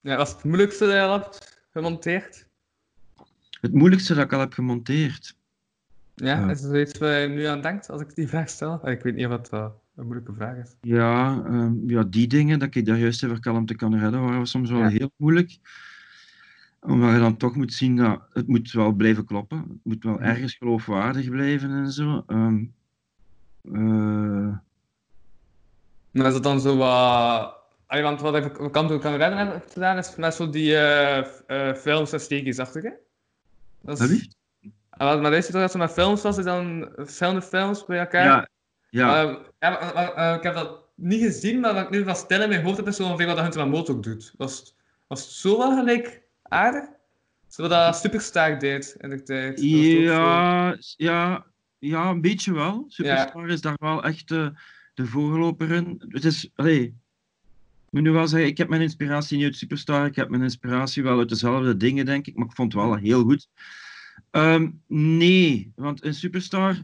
C: ja, wat is het moeilijkste dat je al hebt gemonteerd?
B: Het moeilijkste dat ik al heb gemonteerd.
C: Ja, is er zoiets waar je nu aan denkt als ik die vraag stel? Ik weet niet of dat eh, een moeilijke vraag is.
B: Ja, ehm, ja, die dingen dat ik daar juist even kalmte kan redden, waren soms wel
C: Ja.
B: heel moeilijk. Omdat je dan toch moet zien dat het moet wel blijven kloppen. Het moet wel ergens geloofwaardig blijven en zo. Ehm, eh,
C: Maar is dat dan zo wat... Allee, want wat ik kan kan redden heb gedaan, is met zo die f- eh, films en steekjes achter, hè? Dat is... Ah, Maar is toch dat zo met films was, is dan verschillende films bij elkaar?
B: ja, ja,
C: Ehm, ja, maar- maar- ik heb dat niet gezien, maar wat ik nu van stil in mijn hoofd heb, is zo ongeveer wat dat Hunter Lamotte ook doet. Was, was het zo wel gelijk aardig? Zo dat Superstar deed in de tijd.
B: Ja, ja, ja, een beetje wel. Superstar is daar wel echt de, de voorloper in. Het is, allee, ik moet nu wel zeggen, ik heb mijn inspiratie niet uit Superstar, ik heb mijn inspiratie wel uit dezelfde dingen, denk ik, maar ik vond het wel heel goed. Ehm, nee, want in Superstar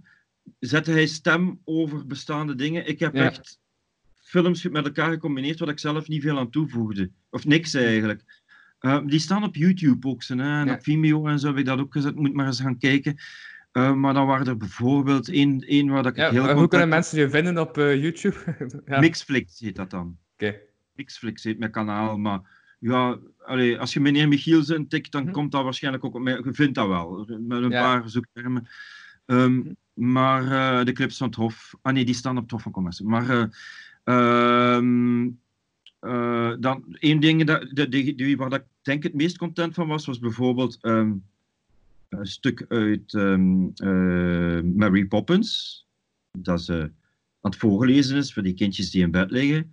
B: zette hij stem over bestaande dingen. Ik heb
C: Ja.
B: echt films met elkaar gecombineerd waar ik zelf niet veel aan toevoegde. Of niks eigenlijk. Ehm, die staan op YouTube ook, hè, en
C: Ja.
B: op Vimeo en zo heb ik dat ook gezet. Moet maar eens gaan kijken. Eh, maar dan waren er bijvoorbeeld één, één waar dat ik
C: Ja,
B: heel
C: hoe
B: contact...
C: kunnen mensen je vinden op eh, YouTube? ja.
B: Mixflix heet dat dan. Mixflix heet mijn kanaal, maar ja, allee, als je meneer Michiels intikt, dan
C: Mhm.
B: komt dat waarschijnlijk ook op mij. Je vindt dat wel, met een
C: Ja.
B: paar zoektermen. Ehm, maar eh, de clips van het Hof, ah nee, die staan op het Hof van Commerce. Maar eh, eh, dan één ding dat, de, die, die, waar ik denk het meest content van was, was bijvoorbeeld ehm, een stuk uit eh, Mary Poppins. Dat ze aan het voorlezen is voor die kindjes die in bed liggen.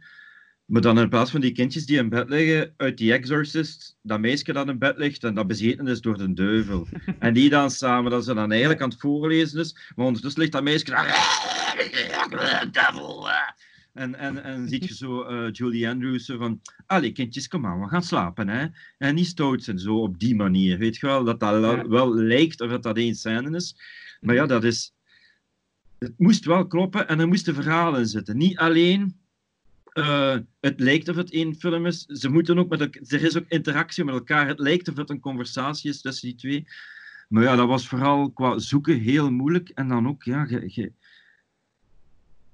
B: Maar dan in plaats van die kindjes die in bed liggen, uit The Exorcist, dat meisje dat in bed ligt en dat bezeten is door de duivel. en die dan samen, dat ze dan eigenlijk aan het voorlezen is, maar ondertussen ligt dat meisje. Devil, eh." En, en, en ziet je zo eh, Julie Andrews van, allee kindjes, kom aan, we gaan slapen, hè. En niet stout zijn, zo op die manier, weet je wel, dat dat wel-
C: Ja.
B: wel lijkt of dat dat één scène is. Maar ja, dat is... Het moest wel kloppen en er moesten verhalen in zitten. Niet alleen eh, het lijkt of het één film is. Ze moeten ook met er is ook interactie met elkaar. Het lijkt of het een conversatie is tussen die twee. Maar ja, dat was vooral qua zoeken heel moeilijk. En dan ook, ja, je, je,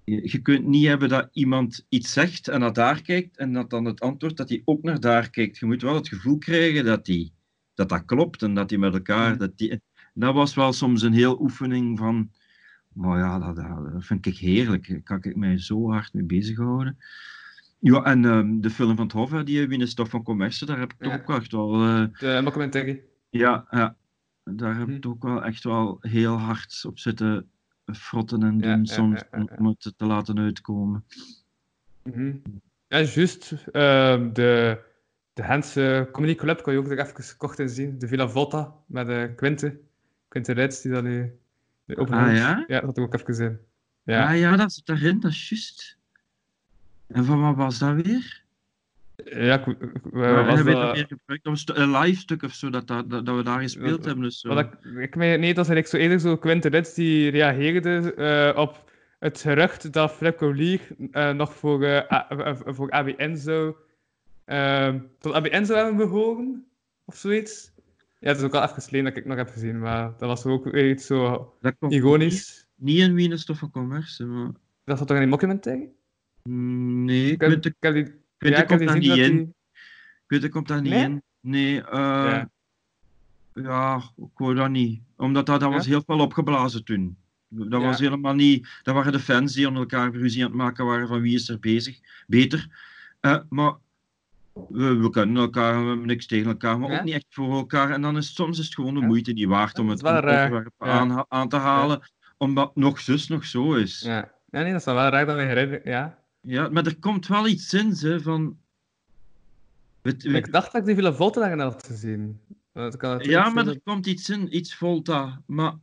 B: je, kunt niet hebben dat iemand iets zegt en dat daar kijkt en dat dan het antwoord dat hij ook naar daar kijkt. Je moet wel het gevoel krijgen dat die, dat, dat klopt en dat die met elkaar. Dat, die, dat was wel soms een heel oefening van. Maar ja, dat, dat vind ik heerlijk. Daar kan ik mij zo hard mee bezighouden. Ja, en ehm, de film van het Hof, die Winnen Stof van Commerce, daar heb ik toch
C: Ja.
B: ook echt wel... eh,
C: De documentary.
B: ja, ja, daar heb ik
C: Hm.
B: ook wel echt wel heel hard op zitten frotten en doen soms om het te laten uitkomen.
C: Mhm. Ja, juist. ehm, de, de Hense Comedy Club kan je ook er even kort in zien. De Villa Volta met uh, Quinte. Quinte Rijts, die dat nu nu opneemt.
B: Ah, ja?
C: Ja, dat had ik ook even gezien.
B: Ja.
C: Ja.
B: Ah ja, dat zit daarin, dat is juist. En van wat was dat weer?
C: Ja, ik, was
B: hebben
C: dat?
B: dat weer gebruikt? Dat was een live stuk of zo, dat, dat, dat, dat we daar gespeeld
C: Wat-
B: hebben. Dus.
C: Wat ik, ik meen, nee, dat was zo eerder zo Quinte Ritz die reageerde eh, op het gerucht dat Flip Lee eh, nog voor, eh, eh, voor ABN zou ehm tot ABN zou hebben behoren, of zoiets. Ja, het is ook al even geleden dat ik het nog heb gezien, maar dat was ook weer iets zo
B: Dat
C: ironisch.
B: Niet in Wien is toch van commerce, maar...
C: Dat zat toch in die documentaire?
B: Mm, Nee, ik
C: Ik heb,
B: weet,
C: ik heb die,
B: ik komt daar niet
C: dat
B: in.
C: die...
B: Komt daar niet
C: Nee?
B: in. Nee, eh,
C: Ja.
B: ja. ik wou dat niet. Omdat dat, dat was heel veel opgeblazen toen. Dat was helemaal niet... Dat waren de fans die aan elkaar ruzie aan het maken waren van wie is er bezig, beter. Eh, maar we, we kunnen elkaar, we hebben niks tegen elkaar, maar
C: Ja?
B: ook niet echt voor elkaar. En dan is soms is het gewoon de
C: Ja?
B: moeite niet waard om het onderwerp
C: Ja.
B: aan, aan te halen, omdat nog zus nog zo is.
C: Ja. nee, dat is wel raar dat we herinneren. Ja.
B: Ja, maar er komt wel iets in, hè, van... Weet-
C: Ik dacht dat ik die Villa Volta daarin had gezien. Dat kan
B: ja, maar
C: dat-
B: er komt iets in, iets Volta. Maar...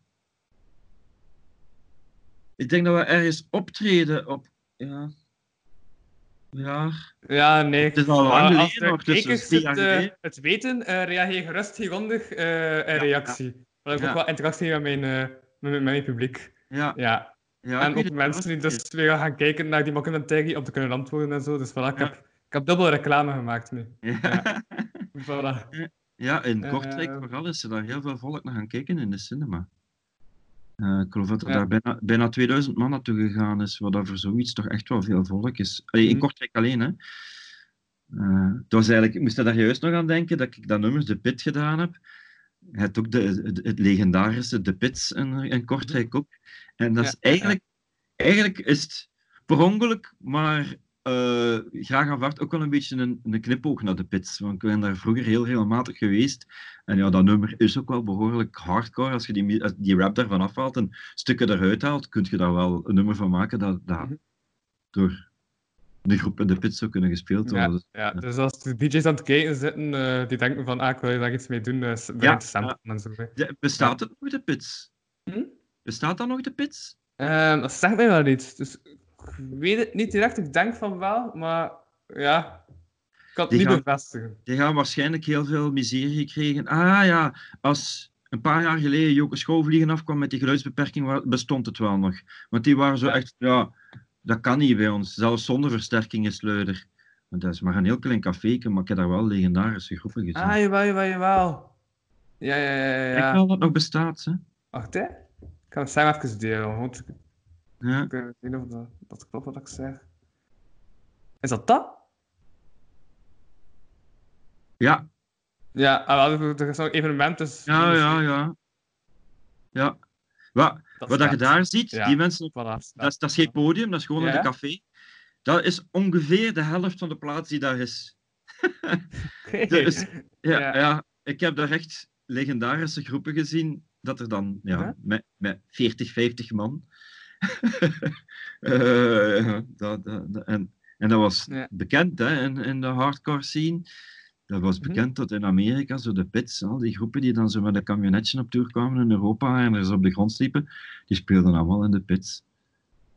B: Ik denk dat we ergens optreden op... Ja... Ja...
C: Ja, nee.
B: Het is al lang geleden nog, dus
C: het, eh, het weten, eh, reageer gerust eh een reactie. Dat ik
B: Ja.
C: ook wel interactie met mijn, met, met mijn publiek.
B: Ja,
C: Ja.
B: Ja
C: en ook mensen die dus weer gaan kijken naar die documentaire om te kunnen antwoorden en zo. Dus voilà, ik, heb, ik heb dubbel reclame gemaakt nu.
B: Ja.
C: Voilà.
B: Ja, in
C: Eh,
B: Kortrijk vooral is er daar heel veel volk naar gaan kijken in de cinema. Eh, ik geloof dat er
C: Ja.
B: daar bijna, bijna 2000 man naartoe gegaan is, wat dat voor zoiets toch echt wel veel volk is. Allee, in
C: Mhm.
B: Kortrijk alleen, hè. Het was eigenlijk, ik moest daar juist nog aan denken dat ik dat nummers De Pit gedaan heb. Je hebt ook de, het, het legendarische De Pits in, in Kortrijk ook. En dat is
C: Ja, ja, ja.
B: eigenlijk, eigenlijk is het per ongeluk, maar eh, graag aanvaard ook wel een beetje een, een knipoog naar de pits. Want ik ben daar vroeger heel regelmatig geweest. En ja, dat nummer is ook wel behoorlijk hardcore. Als je die, als die rap daarvan afhaalt en stukken eruit haalt, kun je daar wel een nummer van maken dat, dat
C: Mhm.
B: door de groep in de pits zou kunnen gespeeld worden.
C: Ja,
B: Dus-
C: ja, dus als de DJ's aan het kijken zitten, eh, die denken van, ah, ik wil daar iets mee doen, dus
B: Ja,
C: samplen en zo.
B: Ja, bestaat het nog, de pits?
C: Hm?
B: Bestaat dat nog, de pits?
C: Ehm, dat zegt mij wel iets. Dus ik weet het niet direct. Ik denk van wel, maar ja, ik kan het
B: Die
C: niet
B: gaan-
C: bevestigen.
B: Die gaan waarschijnlijk heel veel miserie gekregen. Ah ja, als een paar jaar geleden Joke Schouwvliegen afkwam met die geluidsbeperking, bestond het wel nog. Want die waren zo
C: Ja.
B: echt, ja, dat kan niet bij ons. Zelfs zonder versterking is luider. Want dat is maar een heel klein café, maar ik heb daar wel legendarische groepen gezien.
C: Ah, jawel, jawel, jawel. Ja, ja, ja, ja.
B: Ik wel dat het nog bestaat, hè.
C: Wacht, hè. Ik ga het samen even delen, want
B: Ja.
C: ik weet niet of dat, dat klopt wat ik zeg. Is dat dat?
B: Ja,
C: Ja, ah, er is nog evenement, dus...
B: ja, ja, ja. Ja. Wat, wat dat je daar ziet,
C: Ja.
B: die mensen
C: Voilà.
B: Dat is, dat is geen podium, dat is gewoon
C: Ja?
B: een café. Dat is ongeveer de helft van de plaats die daar is. Dus, ja,
C: Ja.
B: ja. ik heb daar echt legendarische groepen gezien, dat er dan ja, met, met 40, 50 man. Eh, dat, en, en dat was bekend hè, in, in de hardcore scene. Dat was
C: Mhm.
B: bekend dat in Amerika, zo de pits, al die groepen die dan zo met een camionetje op tour kwamen in Europa en er zo op de grond sliepen, die speelden allemaal in de pits.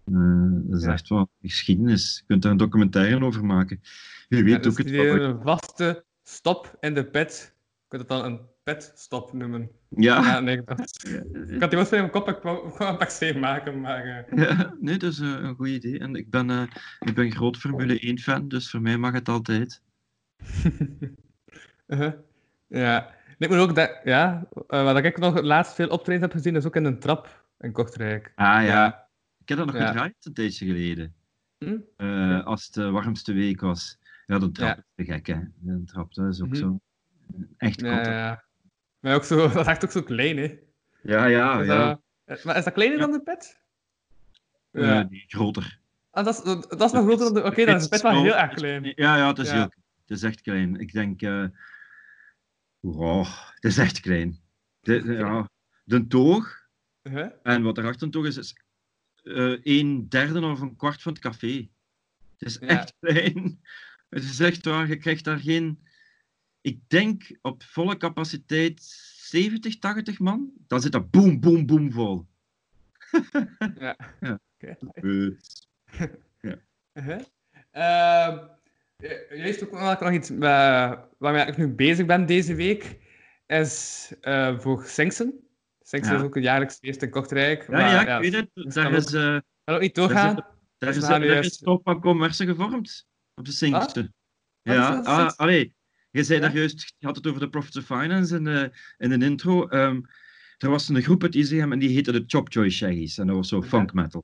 B: Eh, dat is
C: Ja.
B: echt wel geschiedenis. Je kunt daar een documentaire over maken.
C: Ja,
B: weet
C: dus
B: ook het
C: een vaste stop in de pet. Je kunt het dan een petstop noemen.
B: Ja,
C: Ja, nee, ik had die wel in mijn kop, ik wou een maken, maar... eh,
B: Ja, nee, dat is eh, een goed idee. En ik ben, ik ben groot Formule 1-fan, dus voor mij mag het altijd.
C: uh-huh. Ja. Nee, ik moet ook... Dat, ja, eh, wat ik nog het laatst veel optreden heb gezien, is ook in een trap in Kortrijk.
B: Ah ja,
C: Ja.
B: ik heb dat nog
C: Ja.
B: gedraaid een tijdje geleden.
C: Hm?
B: Eh, Als het de warmste week was. Ja, de trap
C: Ja.
B: is te gek, hè. De trap, dat is ook
C: Mhm.
B: zo. Echt
C: Ja,
B: kot. hè.
C: ja. Maar ook zo, dat is echt ook zo klein, hè.
B: Ja, ja,
C: Is
B: ja.
C: dat- eh, maar is dat kleiner
B: Ja.
C: dan de pet?
B: Eh,
C: Ja.
B: nee, groter.
C: Ah, dat, is, dat is nog groter dan de... Oké, dan is de pet wel heel erg klein.
B: Ja, ja, het is,
C: Ja.
B: heel, het is echt klein. Ik denk, eh wow, het is echt klein. De, ja, de toog, en wat erachter een toog is, is eh, een derde of een kwart van het café. Het is
C: Ja.
B: echt klein. Het is echt waar, je krijgt daar geen... Ik denk op volle capaciteit 70, 80 man. Dan zit dat boem, boem, boem vol.
C: Ja.
B: Ja.
C: juist ook nog, nog iets eh, waarmee ik nu bezig ben deze week, is eh, voor. Singsen
B: Ja.
C: is ook een jaarlijks feest in Kortrijk.
B: Ja,
C: maar,
B: ja, ik weet het.
C: dus
B: Daar is, eh,
C: Kan ook niet doorgaan.
B: daar
C: Dus
B: is, daar is toch van commerce gevormd. Op de Singste. Ja,
C: dat is-
B: ah, allee, je zei daar juist, je had het over de Profits of Finance in de, in de intro. Ehm, er was een groep uit ICM en die heette de Chopjoy Shaggies. En dat was zo funk metal.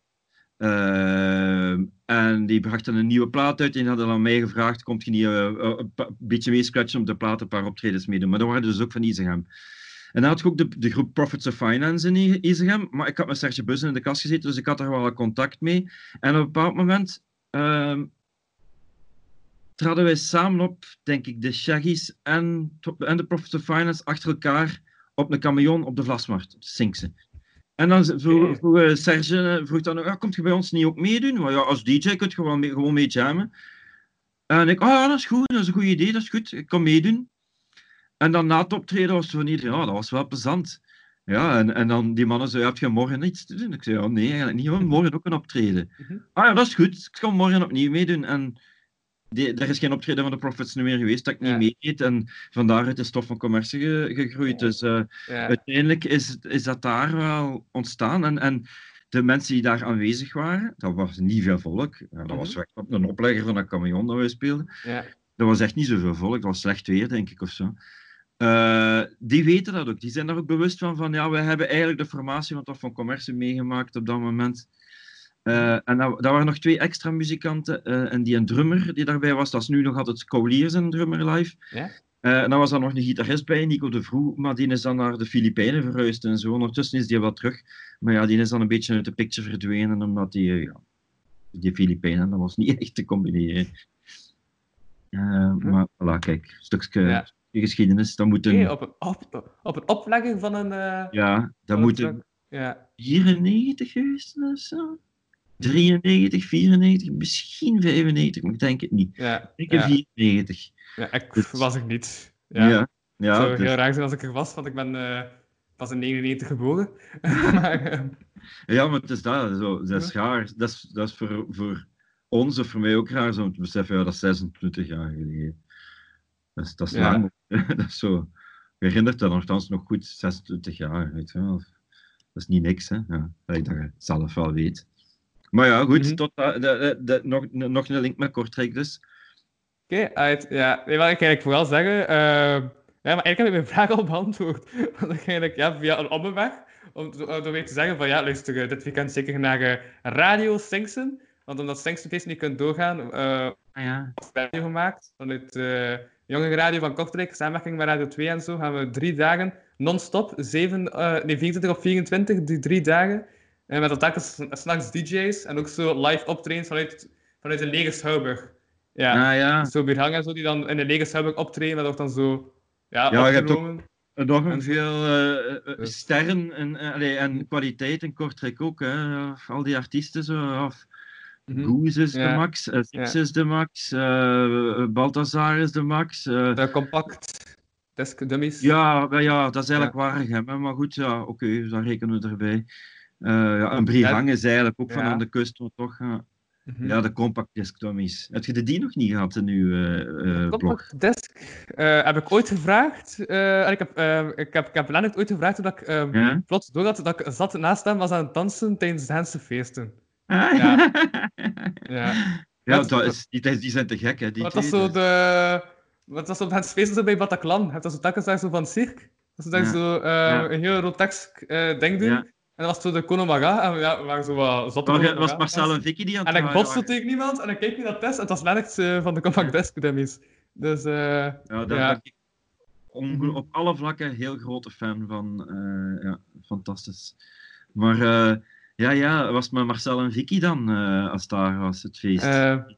B: Ehm, en die brachten een nieuwe plaat uit en die hadden aan mij gevraagd, komt je niet eh, eh, een beetje meescratchen op de plaat een paar optredens meedoen. Maar dat waren dus ook van ICM. En dan had ik ook de, de groep Profits of Finance in I- ICM, maar ik had met Serge Bussen in de kast gezeten, dus ik had daar wel contact mee. En op een bepaald moment ehm, traden wij samen op, denk ik, de Shaggies en, de Profits of Finance achter elkaar op een camion op de Vlasmarkt, op Sinkse. En dan vroeg, vroeg eh, Serge eh, vroeg dan, ja, komt je bij ons niet ook meedoen? Maar ja, als DJ kun je gewoon mee, gewoon mee jammen. En ik, oh ja, dat is goed, dat is een goed idee, dat is goed, ik kan meedoen. En dan na het optreden was het van iedereen, ja, dat was wel plezant. Ja, en, en dan die mannen zeiden, heb je morgen iets te doen? Ik zei, ja, nee, eigenlijk niet, morgen ook een optreden.
C: Mhm.
B: Ah ja, dat is goed, ik ga morgen opnieuw meedoen. En die, er is geen optreden van de Profits meer geweest dat ik niet meedeed. En vandaaruit is stof van commercie ge- gegroeid. Dus eh,
C: Ja.
B: uiteindelijk is, is dat daar wel ontstaan. En, en de mensen die daar aanwezig waren, dat was niet veel volk. Dat was
C: Mhm.
B: op een oplegger van een camion dat wij speelden.
C: Ja.
B: Dat was echt niet zoveel volk, dat was slecht weer, denk ik, of zo. Eh, die weten dat ook. Die zijn daar ook bewust van, van ja, we hebben eigenlijk de formatie van Tof van Commercie meegemaakt op dat moment. Eh, en daar, daar waren nog twee extra muzikanten eh, en die een drummer die daarbij was. Dat is nu nog altijd Coliers een drummer live.
C: Ja.
B: Eh, en dan was er nog een gitarist bij, Nico de Vroe, maar die is dan naar de Filipijnen verhuisd en zo. Ondertussen is die wel terug. Maar ja, die is dan een beetje uit de picture verdwenen, omdat die, ja, die Filipijnen, dat was niet echt te combineren. Eh, Maar voilà, kijk, een stukje,
C: Ja.
B: geschiedenis. Dat moet een,
C: op, een op, op een oplegging van een...
B: ja, dat moet
C: een. Ja.
B: 94 geweest of zo. 93, 94, misschien 95, maar ik denk het niet.
C: Ja.
B: Ik denk
C: Ja.
B: 94.
C: ja, ik
B: Dus-
C: was ik niet.
B: Ja,
C: Ja.
B: ja,
C: Het zou
B: dus-
C: heel raar zijn als ik er was, want ik ben eh, pas in 99 geboren. maar, eh,
B: ja, maar het is dat, zo, dat is raar. Dat is, dat is voor, voor ons of voor mij ook raar zo om te beseffen, ja, dat is 26 jaar geleden. Dat is, dat is lang. dat is zo, je herinnert dat nogthans nog goed, 26 jaar, weet je wel. Dat is niet niks, hè. Ja, dat je dat zelf wel weet. Maar ja, goed,
C: Mhm.
B: tot, dat- de, de, de- nog, nog een link met Kortrijk dus.
C: Oké, uit. Ja, nee, wat ik eigenlijk vooral zeggen. eh, ja, maar eigenlijk heb ik mijn vraag al beantwoord. Want ik eigenlijk ja, via een omweg. Om eh, door weer te zeggen van ja, luister, eh, dit weekend zeker naar eh, Radio Singsen. Want omdat Singsen feest niet kunt doorgaan, eh
B: Ah ja.
C: radio gemaakt. Vanuit de jonge radio van Kortrijk, samenwerking met Radio 2 en zo, gaan we drie dagen non-stop, zeven, eh, nee, 24 of 24, die drie dagen. En met telkens s'nachts DJ's en ook zo live optredens vanuit, vanuit de lege Schouwburg. Ja,
B: Ah ja.
C: zo Birhang en zo, die dan in de lege Schouwburg optreden, dat wordt dan zo ja,
B: Ja, je hebt ook-
C: En-
B: veel eh, eh,
C: Dus-
B: sterren en, eh, allee, en kwaliteit in Kortrijk ook. Hè. Al die artiesten zo. Of. Goose is de max, uh,
C: Ja.
B: is de max, eh Balthazar is de max. eh,
C: De compact desk dummies.
B: ja, ja, dat is eigenlijk Waregem. hè, Maar goed, ja, oké, dan rekenen we erbij. Eh, ja, een Brihang is eigenlijk ook van aan de kust, maar toch. ja.
C: Mhm.
B: Ja, de compact disc dummies. Heb je de die nog niet gehad in uw eh, eh, blog?
C: Compact Desk eh, heb ik ooit gevraagd. eh, en ik heb, eh, ik heb, ik heb Lennart ooit gevraagd toen ik ehm,
B: Ja?
C: plots doorhad dat ik zat naast hem was aan het dansen tijdens de Hense feesten.
B: Ah,
C: Ja.
B: ja.
C: Ja.
B: dat is, die, die zijn te gek, hè? Die
C: Wat was
B: twee,
C: zo de... Wat was op Hense feesten zo bij Bataclan? Het was zo telkens daar zo van cirque. Dat ze daar
B: Ja.
C: zo eh,
B: Ja.
C: een heel rotex eh ding doen. En dat was zo de Konomaga. En ja, we waren zo wat
B: Maar,
C: Konomaga
B: was Marcel en. Vicky die aan
C: En
B: het
C: ik
B: draaien
C: botste tegen niemand en ik keek wie dat is. En het was Lennart eh, van de Compact Desk Dummies. Dus eh,
B: Ja, daar
C: Ja.
B: ben ik onge- op alle vlakken heel grote fan van. eh, ja, fantastisch. Maar eh, ja, ja, was het met Marcel en Vicky dan, als daar was, het feest?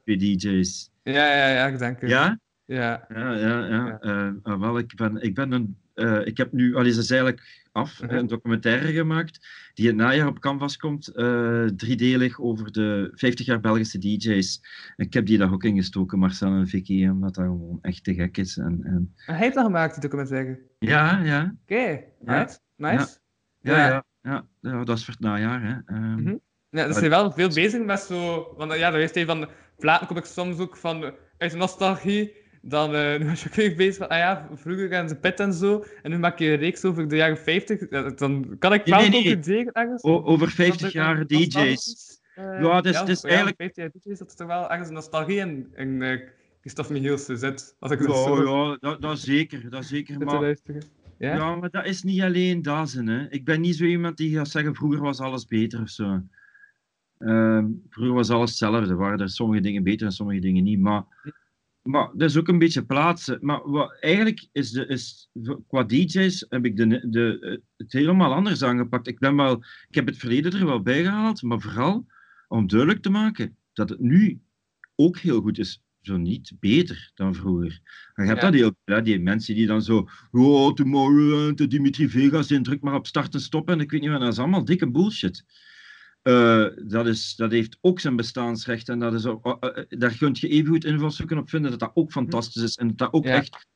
B: twee DJ's.
C: ja, ja, ja, ik denk het.
B: Ja?
C: Ja.
B: Ja, ja, ja.
C: Ja.
B: Ah, wel, ik ben, ik ben een... ik heb nu, al is het eigenlijk af,
C: Mhm.
B: een documentaire gemaakt, die het najaar op Canvas komt, eh, driedelig over de 50 jaar Belgische DJ's. Ik heb die daar ook in gestoken, Marcel en Vicky, omdat dat gewoon echt te gek is. En, en...
C: En hij heeft dat gemaakt, die documentaire.
B: Ja, ja.
C: Oké, right. Nice.
B: Ja,
C: Ja.
B: ja. ja, ja, dat is voor het najaar. Hè.
C: Mhm. Ja, dus
B: Maar-
C: zijn wel veel bezig met zo... Want ja, dat weet je, van... Platen kom ik soms ook van... Uit nostalgie. Dan nu was je ook weer bezig van... Ah ja, vroeger gaan ze pit en zo. En nu maak je een reeks over de jaren 50. Ja, dan kan ik
B: Nee,
C: wel
B: nee, nee.
C: concluderen ergens.
B: o- over
C: dat
B: 50
C: er
B: jaar DJ's.
C: nostalgisch, eh,
B: Ja, het is- het is
C: ja,
B: eigenlijk-
C: 50 jaar DJ's, dat is toch wel ergens een nostalgie en, en eh, Christophe Michielsen zit. Als ik dat
B: Ja,
C: zo
B: ja dat, dat zeker, dat zeker. Maar.
C: Ja?
B: ja, maar dat is niet alleen dat. Hè. Ik ben niet zo iemand die gaat zeggen, vroeger was alles beter of zo. Ehm, vroeger was alles hetzelfde. waren er sommige dingen beter en sommige dingen niet. Maar, maar dat is ook een beetje plaatsen. Maar wat, eigenlijk is, de, is qua DJ's heb ik de, de, het helemaal anders aangepakt. Ik, ben wel, ik heb het verleden er wel bij gehaald, maar vooral om duidelijk te maken dat het nu ook heel goed is. Zo niet beter dan vroeger. Je hebt
C: Ja.
B: dat heel, ja, die mensen die dan zo. Oh, Tomorrowland, Dimitri Vegas, en druk maar op start en stoppen. En ik weet niet wat, dat is allemaal dikke bullshit. Eh, dat, is, dat heeft ook zijn bestaansrecht. En dat is, ook- eh, eh, daar kun je even goed invalshoeken op vinden dat dat ook fantastisch is. En dat dat ook
C: Ja.
B: echt.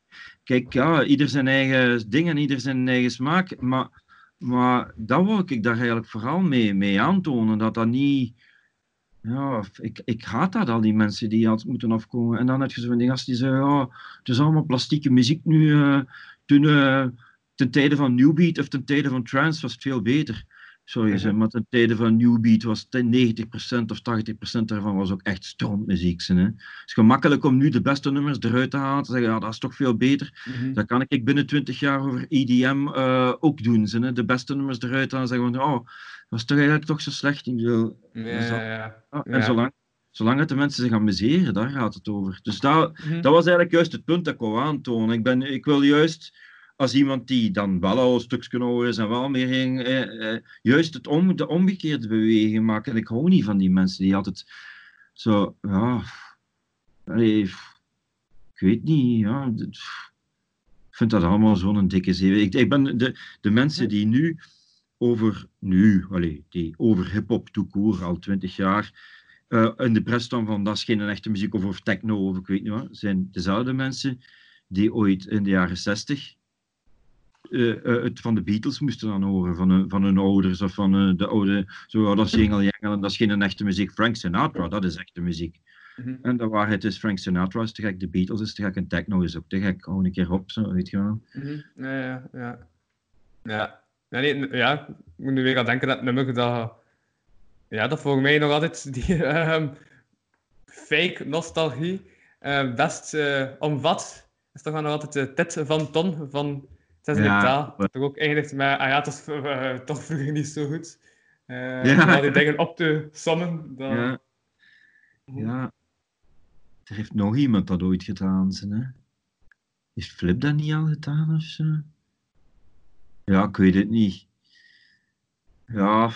B: Kijk, ja, ieder zijn eigen ding en ieder zijn eigen smaak. Maar, maar dat wil ik daar eigenlijk vooral mee, mee aantonen. Dat dat niet. Ja, ik, ik haat dat, al die mensen die altijd moeten afkomen. En dan heb je zo van die gasten die zeggen, ja, het is allemaal plastieke muziek nu. toen, ten tijde van New Beat of ten tijde van Trance was het veel beter. Sorry,
C: Mhm.
B: maar ten tijde van New Beat was ten 90% of 80% daarvan was ook echt strontmuziek. Hè. Het is gemakkelijk om nu de beste nummers eruit te halen. Te zeggen, ja, dat is toch veel beter.
C: Mhm.
B: Dat kan ik binnen 20 jaar over EDM eh, ook doen. Hè. De beste nummers eruit halen en zeggen van, oh, dat is toch eigenlijk toch zo slecht. Ik bedoel,
C: Ja, ja, ja.
B: ja, en zolang, zolang het de mensen zich amuseren, daar gaat het over. Dus dat,
C: Mhm.
B: dat was eigenlijk juist het punt dat ik wou aantonen. Ik, ben, ik wil juist, als iemand die dan wel al stukje ouder is en wel meer ging, eh, eh, juist het om, de omgekeerde beweging maken. En ik hou niet van die mensen die altijd zo, ja, ik weet niet, ik vind dat allemaal zo'n dikke zee. Ik, ik ben de, de mensen die nu over, nu, die over hip-hop toekoer al twintig jaar eh, in de pres staan van dat is geen echte muziek of over techno of ik weet niet wat, zijn dezelfde mensen die ooit in de jaren zestig het van de Beatles moesten dan horen, van hun, van hun ouders of van eh, de oude, zo, "Oh, dat is Jingle Jangle en dat is geen echte muziek. Frank Sinatra, dat is echte muziek.
C: Mhm.
B: En de waarheid is, Frank Sinatra is te gek, de Beatles is te gek en techno is ook te gek. Hou een keer op, zo, weet je wel.
C: Mhm. Ja, ja, ja. Ja, ja, nee, ja. ik moet nu weer aan denken dat nummer dat... Ja, dat volgens mij nog altijd die ehm, fake nostalgie eh, best eh, omvat. is toch wel nog altijd de tit van Ton van Zesde
B: Ja.
C: taal. Dat toch ook eindigt met, ah ja, het was eh, toch vroeger niet zo goed. Eh
B: Ja.
C: die dingen op te sommen. Dan...
B: Ja. ja. Er heeft nog iemand dat ooit gedaan, ze, hè? Is Flip dat niet al gedaan of zo? Ja, ik weet het niet. Ja,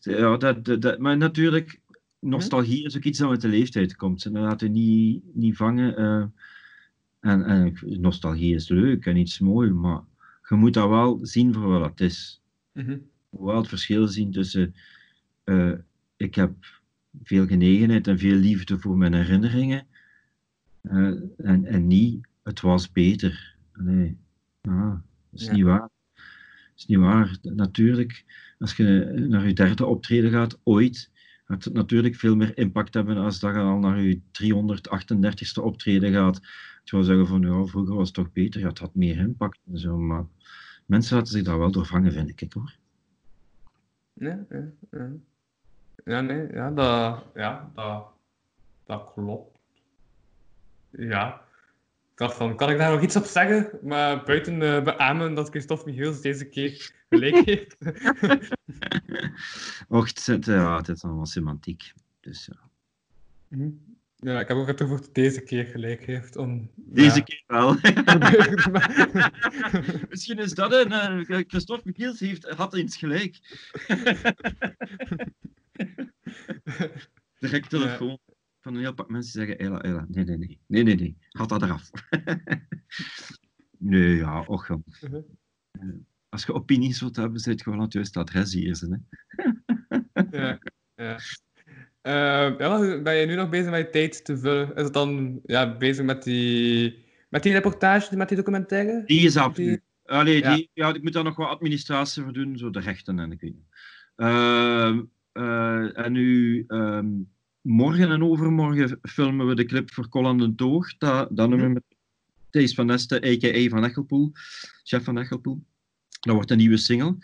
B: ja dat, dat, dat- maar natuurlijk, nostalgie is ook iets dat met de leeftijd komt. En dat laat je niet, niet vangen. eh. En, en nostalgie is leuk en iets mooi, maar je moet dat wel zien voor wat het is.
C: Mhm.
B: wel het verschil zien tussen eh, ik heb veel genegenheid en veel liefde voor mijn herinneringen eh, en, en niet het was beter. Nee, ah, dat is
C: Ja.
B: niet waar. Dat is niet waar. Natuurlijk, als je naar je derde optreden gaat, ooit, gaat het natuurlijk veel meer impact hebben als dat je al naar je 338ste optreden gaat. Je wil zeggen van, ja, vroeger was het toch beter, ja, het had meer impact en zo, maar mensen laten zich daar wel door vangen, vind ik, hoor.
C: Ja, ja, nee, ja, dat, ja, dat, dat klopt. Ja. Ik dacht van, kan ik daar nog iets op zeggen? Maar buiten eh beamen dat Christophe Michiels deze keer gelijk heeft.
B: Och, het, ja, het is allemaal semantiek. Dus ja.
C: Mhm. Ja, ik heb ook het gevoel dat deze keer gelijk heeft. Om,
B: Deze
C: ja.
B: keer wel. Misschien is dat een. eh, Christophe Michiels heeft, had eens gelijk. Direct telefoon. Van een heel pak mensen zeggen: Ella, Ella. Nee, nee, nee. Nee, nee, nee. Had dat eraf. nee, ja, och. Eh, Als je opinies wilt hebben, zit gewoon aan het juiste adres hier. Hè.
C: ja, ja. Eh, ja, ben je nu nog bezig met je tijd te vullen? Is het dan ja, bezig met die, met die reportage, met die documentaire?
B: Die is af
C: Die-
B: nu. Allee,
C: Ja.
B: Die, ja, ik moet daar nog wat administratie voor doen, zo de rechten en weet niet. Ehm, eh, en nu, ehm, morgen en overmorgen filmen we de clip voor Colin de Toog. Dat, dat nummer met Thijs van Nesten, a.k.a. van Echelpoel, chef van Echelpoel. Dat wordt een nieuwe single.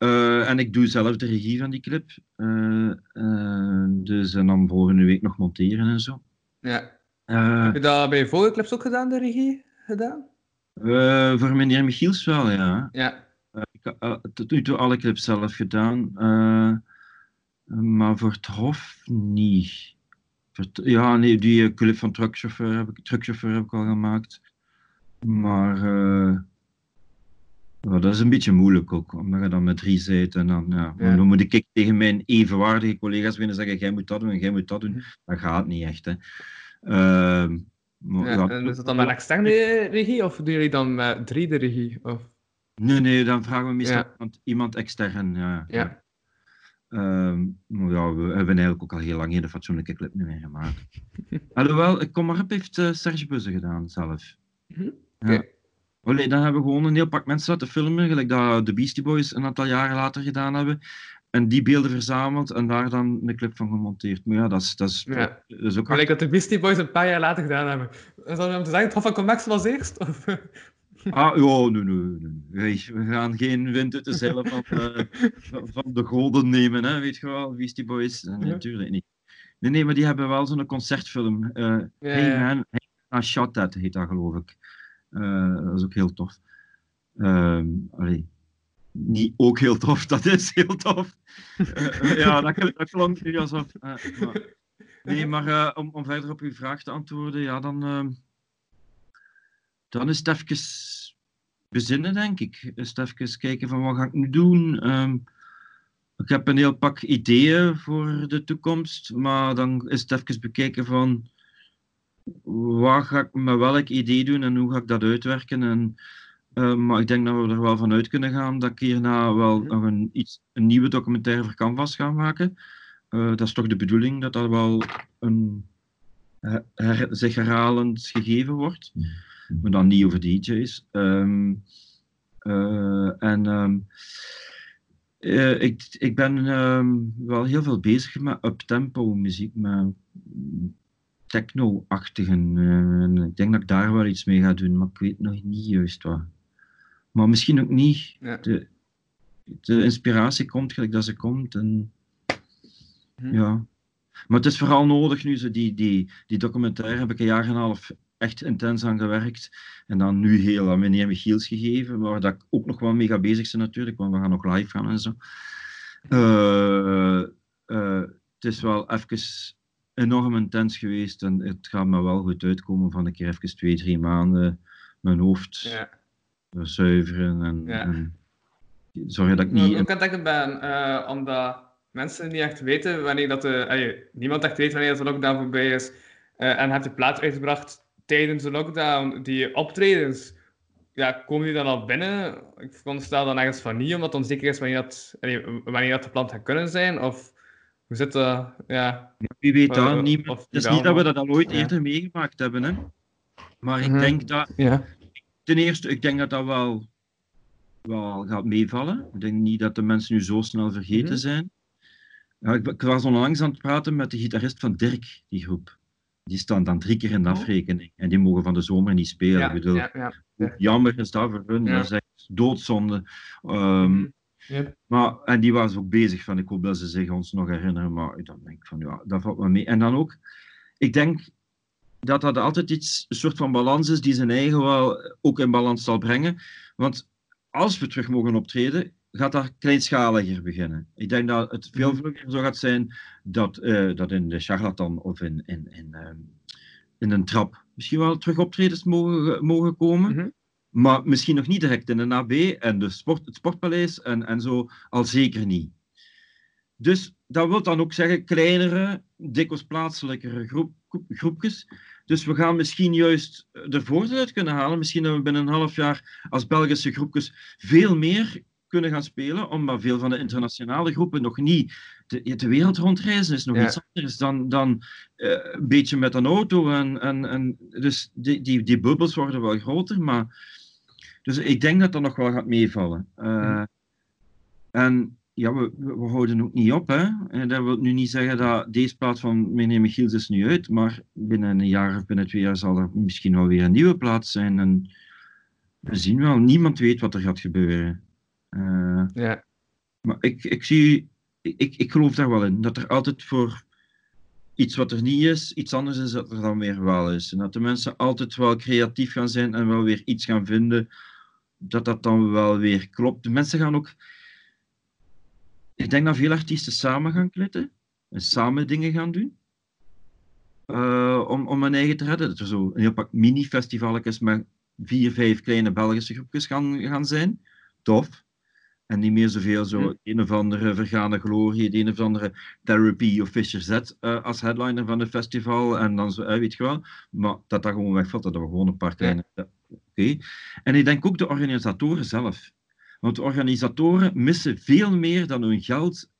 B: Eh, en ik doe zelf de regie van die clip. Eh, eh, dus en dan volgende week nog monteren en zo.
C: Ja. Heb je dat bij vorige clips ook gedaan, de regie gedaan?
B: voor meneer Michiels wel, ja.
C: Ja.
B: Ik heb tot nu toe alle clips zelf gedaan. maar voor het Hof niet. Het- ja, nee, die clip van Truckchauffeur heb ik, Truckchauffeur heb ik al gemaakt. Maar dat is een beetje moeilijk ook, omdat je dan met drie zit en dan, ja,
C: Ja.
B: dan moet ik tegen mijn evenwaardige collega's binnen zeggen, jij moet dat doen en jij moet dat doen.
C: Mhm.
B: Dat gaat niet echt, hè. Ehm, maar
C: ja. is dat dan met een externe regie of doen jullie dan met drie de regie? Of...
B: Nee, nee, dan vragen we meestal iemand, iemand extern. Ja.
C: Ja.
B: Ehm, maar ja, we hebben eigenlijk ook al heel lang geen fatsoenlijke clip meer gemaakt. Alhoewel, Kom maar op heeft eh, Serge Buzze gedaan zelf. Ja.
C: Oké.
B: Allee, dan hebben we gewoon een heel pak mensen laten filmen, gelijk dat de Beastie Boys een aantal jaren later gedaan hebben. En die beelden verzameld en daar dan een clip van gemonteerd. Maar ja, dat is, dat is,
C: Ja.
B: dat is ook
C: Gelijk dat de Beastie Boys een paar jaar later gedaan hebben. Is dat om te zeggen, Trof van Comax was eerst? Of...
B: Ah, ja, nee, nee, nee. We gaan geen wind uit de zeilen van, eh, van- de golden nemen, hè, weet je wel, Beastie Boys. Nee,
C: Ja.
B: natuurlijk niet. Nee, nee, maar die hebben wel zo'n concertfilm.
C: Ja,
B: hey. Man, hey Man, I Shot That heet dat, geloof ik. Eh, dat is ook heel tof. Ehm allee. Niet ook heel tof, dat is heel tof. Eh, ja, dat, dat klonk nu alsof... eh, maar- Nee, maar eh, om, om verder op uw vraag te antwoorden, ja, dan, ehm, dan is het even bezinnen, denk ik. Is het even kijken van wat ga ik nu doen. Ehm, ik heb een heel pak ideeën voor de toekomst, maar dan is het even bekijken van wat ga ik met welk idee doen en hoe ga ik dat uitwerken. En, eh, maar ik denk dat we er wel van uit kunnen gaan dat ik hierna wel nog een, iets, een nieuwe documentaire voor Canvas ga maken. Eh, dat is toch de bedoeling dat dat wel een her- her- zich herhalend gegeven wordt. Maar dan niet over DJ's. Ehm, eh, en ehm, eh, ik, ik ben ehm, wel heel veel bezig met uptempo muziek, met techno-achtigen. eh, ik denk dat ik daar wel iets mee ga doen, maar ik weet nog niet juist wat. Maar misschien ook niet.
C: Ja.
B: De, de inspiratie komt gelijk dat ze komt. En,
C: Hm.
B: ja. Maar het is vooral nodig nu, zo die, die, die documentaire heb ik een jaar en een half echt intens aan gewerkt. En dan nu heel aan meneer Michiels gegeven, waar dat ik ook nog wel mee ga bezig zijn natuurlijk, want we gaan nog live gaan en zo. Eh, eh, het is wel even enorm intens geweest en het gaat me wel goed uitkomen van een keer even twee, drie maanden mijn hoofd
C: Ja.
B: zuiveren en,
C: Ja.
B: en zorgen dat ik niet...
C: Hoe kan het denken ben, eh, omdat mensen niet echt weten wanneer dat de... niemand echt weet wanneer de lockdown voorbij is. eh, en hebt de plaat uitgebracht tijdens de lockdown. Die optredens, ja, komen die dan al binnen? Ik veronderstel dan ergens van niet, omdat het onzeker is wanneer dat, ey, wanneer dat gepland gaat kunnen zijn. Of hoe zit dat? Ja,
B: Wie weet dat?
C: Eh, of
B: het is niet dat we dat al ooit
C: Ja.
B: eerder meegemaakt hebben. Hè? Maar ik
C: Mhm.
B: denk dat,
C: ja.
B: ten eerste, ik denk dat dat wel, wel gaat meevallen. Ik denk niet dat de mensen nu zo snel vergeten
C: Mhm.
B: zijn. Ja, ik, ik was onlangs aan het praten met de gitarist van Dirk, die groep. Die staan dan drie keer in de
C: Oh.
B: afrekening. En die mogen van de zomer niet spelen.
C: Ja,
B: ik bedoel,
C: ja, ja.
B: hoe jammer is dat voor hun? Dat is echt doodzonde.
C: Mhm.
B: Maar, en die was ook bezig van, ik hoop dat ze zich ons nog herinneren, maar dan denk ik van, ja, dat valt wel mee. En dan ook, ik denk dat dat altijd iets, een soort van balans is die zijn eigen wel ook in balans zal brengen. Want als we terug mogen optreden, gaat dat kleinschaliger beginnen. Ik denk dat het veel
C: Mhm.
B: vlugger zo gaat zijn dat, eh, dat in de charlatan of in, in, in, ehm, in een trap misschien wel terug optredens mogen, mogen komen.
C: Mhm.
B: Maar misschien nog niet direct in de AB en de sport, het Sportpaleis en, en zo al zeker niet. Dus dat wil dan ook zeggen kleinere, dikwijls plaatselijkere groep, groep- groepjes. Dus we gaan misschien juist er voordeel uit kunnen halen. Misschien dat we binnen een half jaar als Belgische groepjes veel meer kunnen gaan spelen, omdat veel van de internationale groepen nog niet de, de wereld rondreizen is nog
C: Ja.
B: iets anders dan, dan eh, een beetje met een auto. En, en, en, dus die, die, die bubbels worden wel groter, maar dus ik denk dat dat nog wel gaat meevallen. Eh,
C: Mhm.
B: En ja, we, we houden ook niet op. Hè? En dat wil nu niet zeggen dat deze plaat van meneer Michiels is nu uit, maar binnen een jaar of binnen twee jaar zal er misschien wel weer een nieuwe plaat zijn. En we zien wel, niemand weet wat er gaat gebeuren. Eh,
C: Ja.
B: maar ik, ik zie, ik, ik geloof daar wel in, dat er altijd voor iets wat er niet is, iets anders is dat er dan weer wel is. En dat de mensen altijd wel creatief gaan zijn en wel weer iets gaan vinden dat dat dan wel weer klopt. De mensen gaan ook... Ik denk dat veel artiesten samen gaan klitten en samen dingen gaan doen. Uh, om, om hun eigen te redden. Dat er zo een heel pak mini-festivalletjes met vier, vijf kleine Belgische groepjes gaan, gaan zijn. Tof. En niet meer zoveel zo
C: Hm.
B: een of andere vergane glorie, de een of andere Therapy of Fisher Z uh, als headliner van het festival. En dan zo, uh, weet je wel. Maar dat dat gewoon wegvalt, dat we gewoon een paar kleine... Ja. Oké. Okay. En ik denk ook de organisatoren zelf. Want de organisatoren missen veel meer dan hun geld,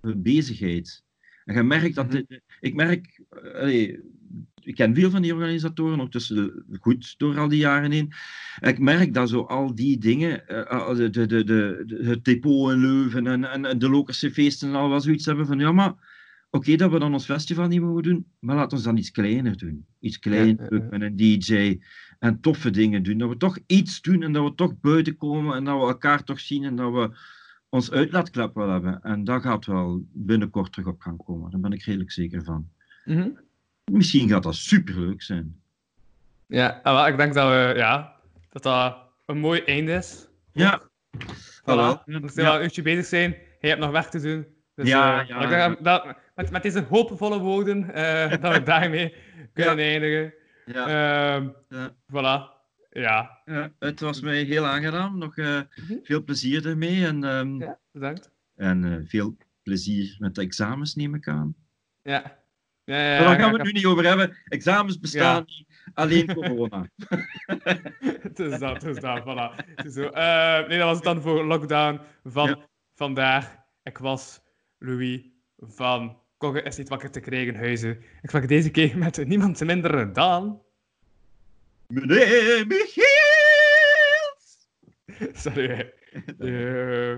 B: hun bezigheid. En je merkt dat...
C: Mhm.
B: Dit, ik merk... Allee, ik ken veel van die organisatoren, ook tussen goed door al die jaren heen. Ik merk dat zo al die dingen, uh, de, de, de, de, het depot in Leuven en, en de Lokerse feesten en al wel zoiets hebben van, ja, maar oké okay, dat we dan ons festival niet mogen doen, maar laten we dan iets kleiner doen. Iets kleiner ja, ja, ja. met een DJ en toffe dingen doen. Dat we toch iets doen en dat we toch buiten komen en dat we elkaar toch zien en dat we ons uitlaatklep wel hebben. En dat gaat wel binnenkort terug op gaan komen. Daar ben ik redelijk zeker van.
C: Mm -hmm.
B: Misschien gaat dat superleuk zijn.
C: Ja, maar ik denk dat we, ja, dat dat een mooi einde is.
B: Ja.
C: Voilà. We moeten wel een uurtje bezig zijn. Je hebt nog werk te doen. Dus,
B: ja,
C: uh,
B: ja,
C: ik denk dat, met, met deze hoopvolle woorden uh, dat we daarmee kunnen ja. eindigen.
B: Ja.
C: Uh,
B: ja.
C: Voilà. Ja.
B: ja. Het was mij heel aangenaam. Nog uh, mm -hmm. veel plezier ermee. En, um,
C: ja, bedankt.
B: En uh, veel plezier met de examens, neem ik aan.
C: Ja. Ja, ja,
B: maar daar gaan we het nu niet over hebben. Examens bestaan
C: Ja.
B: niet, alleen corona.
C: het is dat, het is dat, voilà. Het is zo. Eh, nee, dat was het dan voor lockdown van
B: Ja.
C: vandaag. Ik was Louis van Kogge is niet wakker te krijgen huizen. Ik sprak deze keer met niemand minder dan...
B: Meneer Michiels!
C: Sorry. Eh,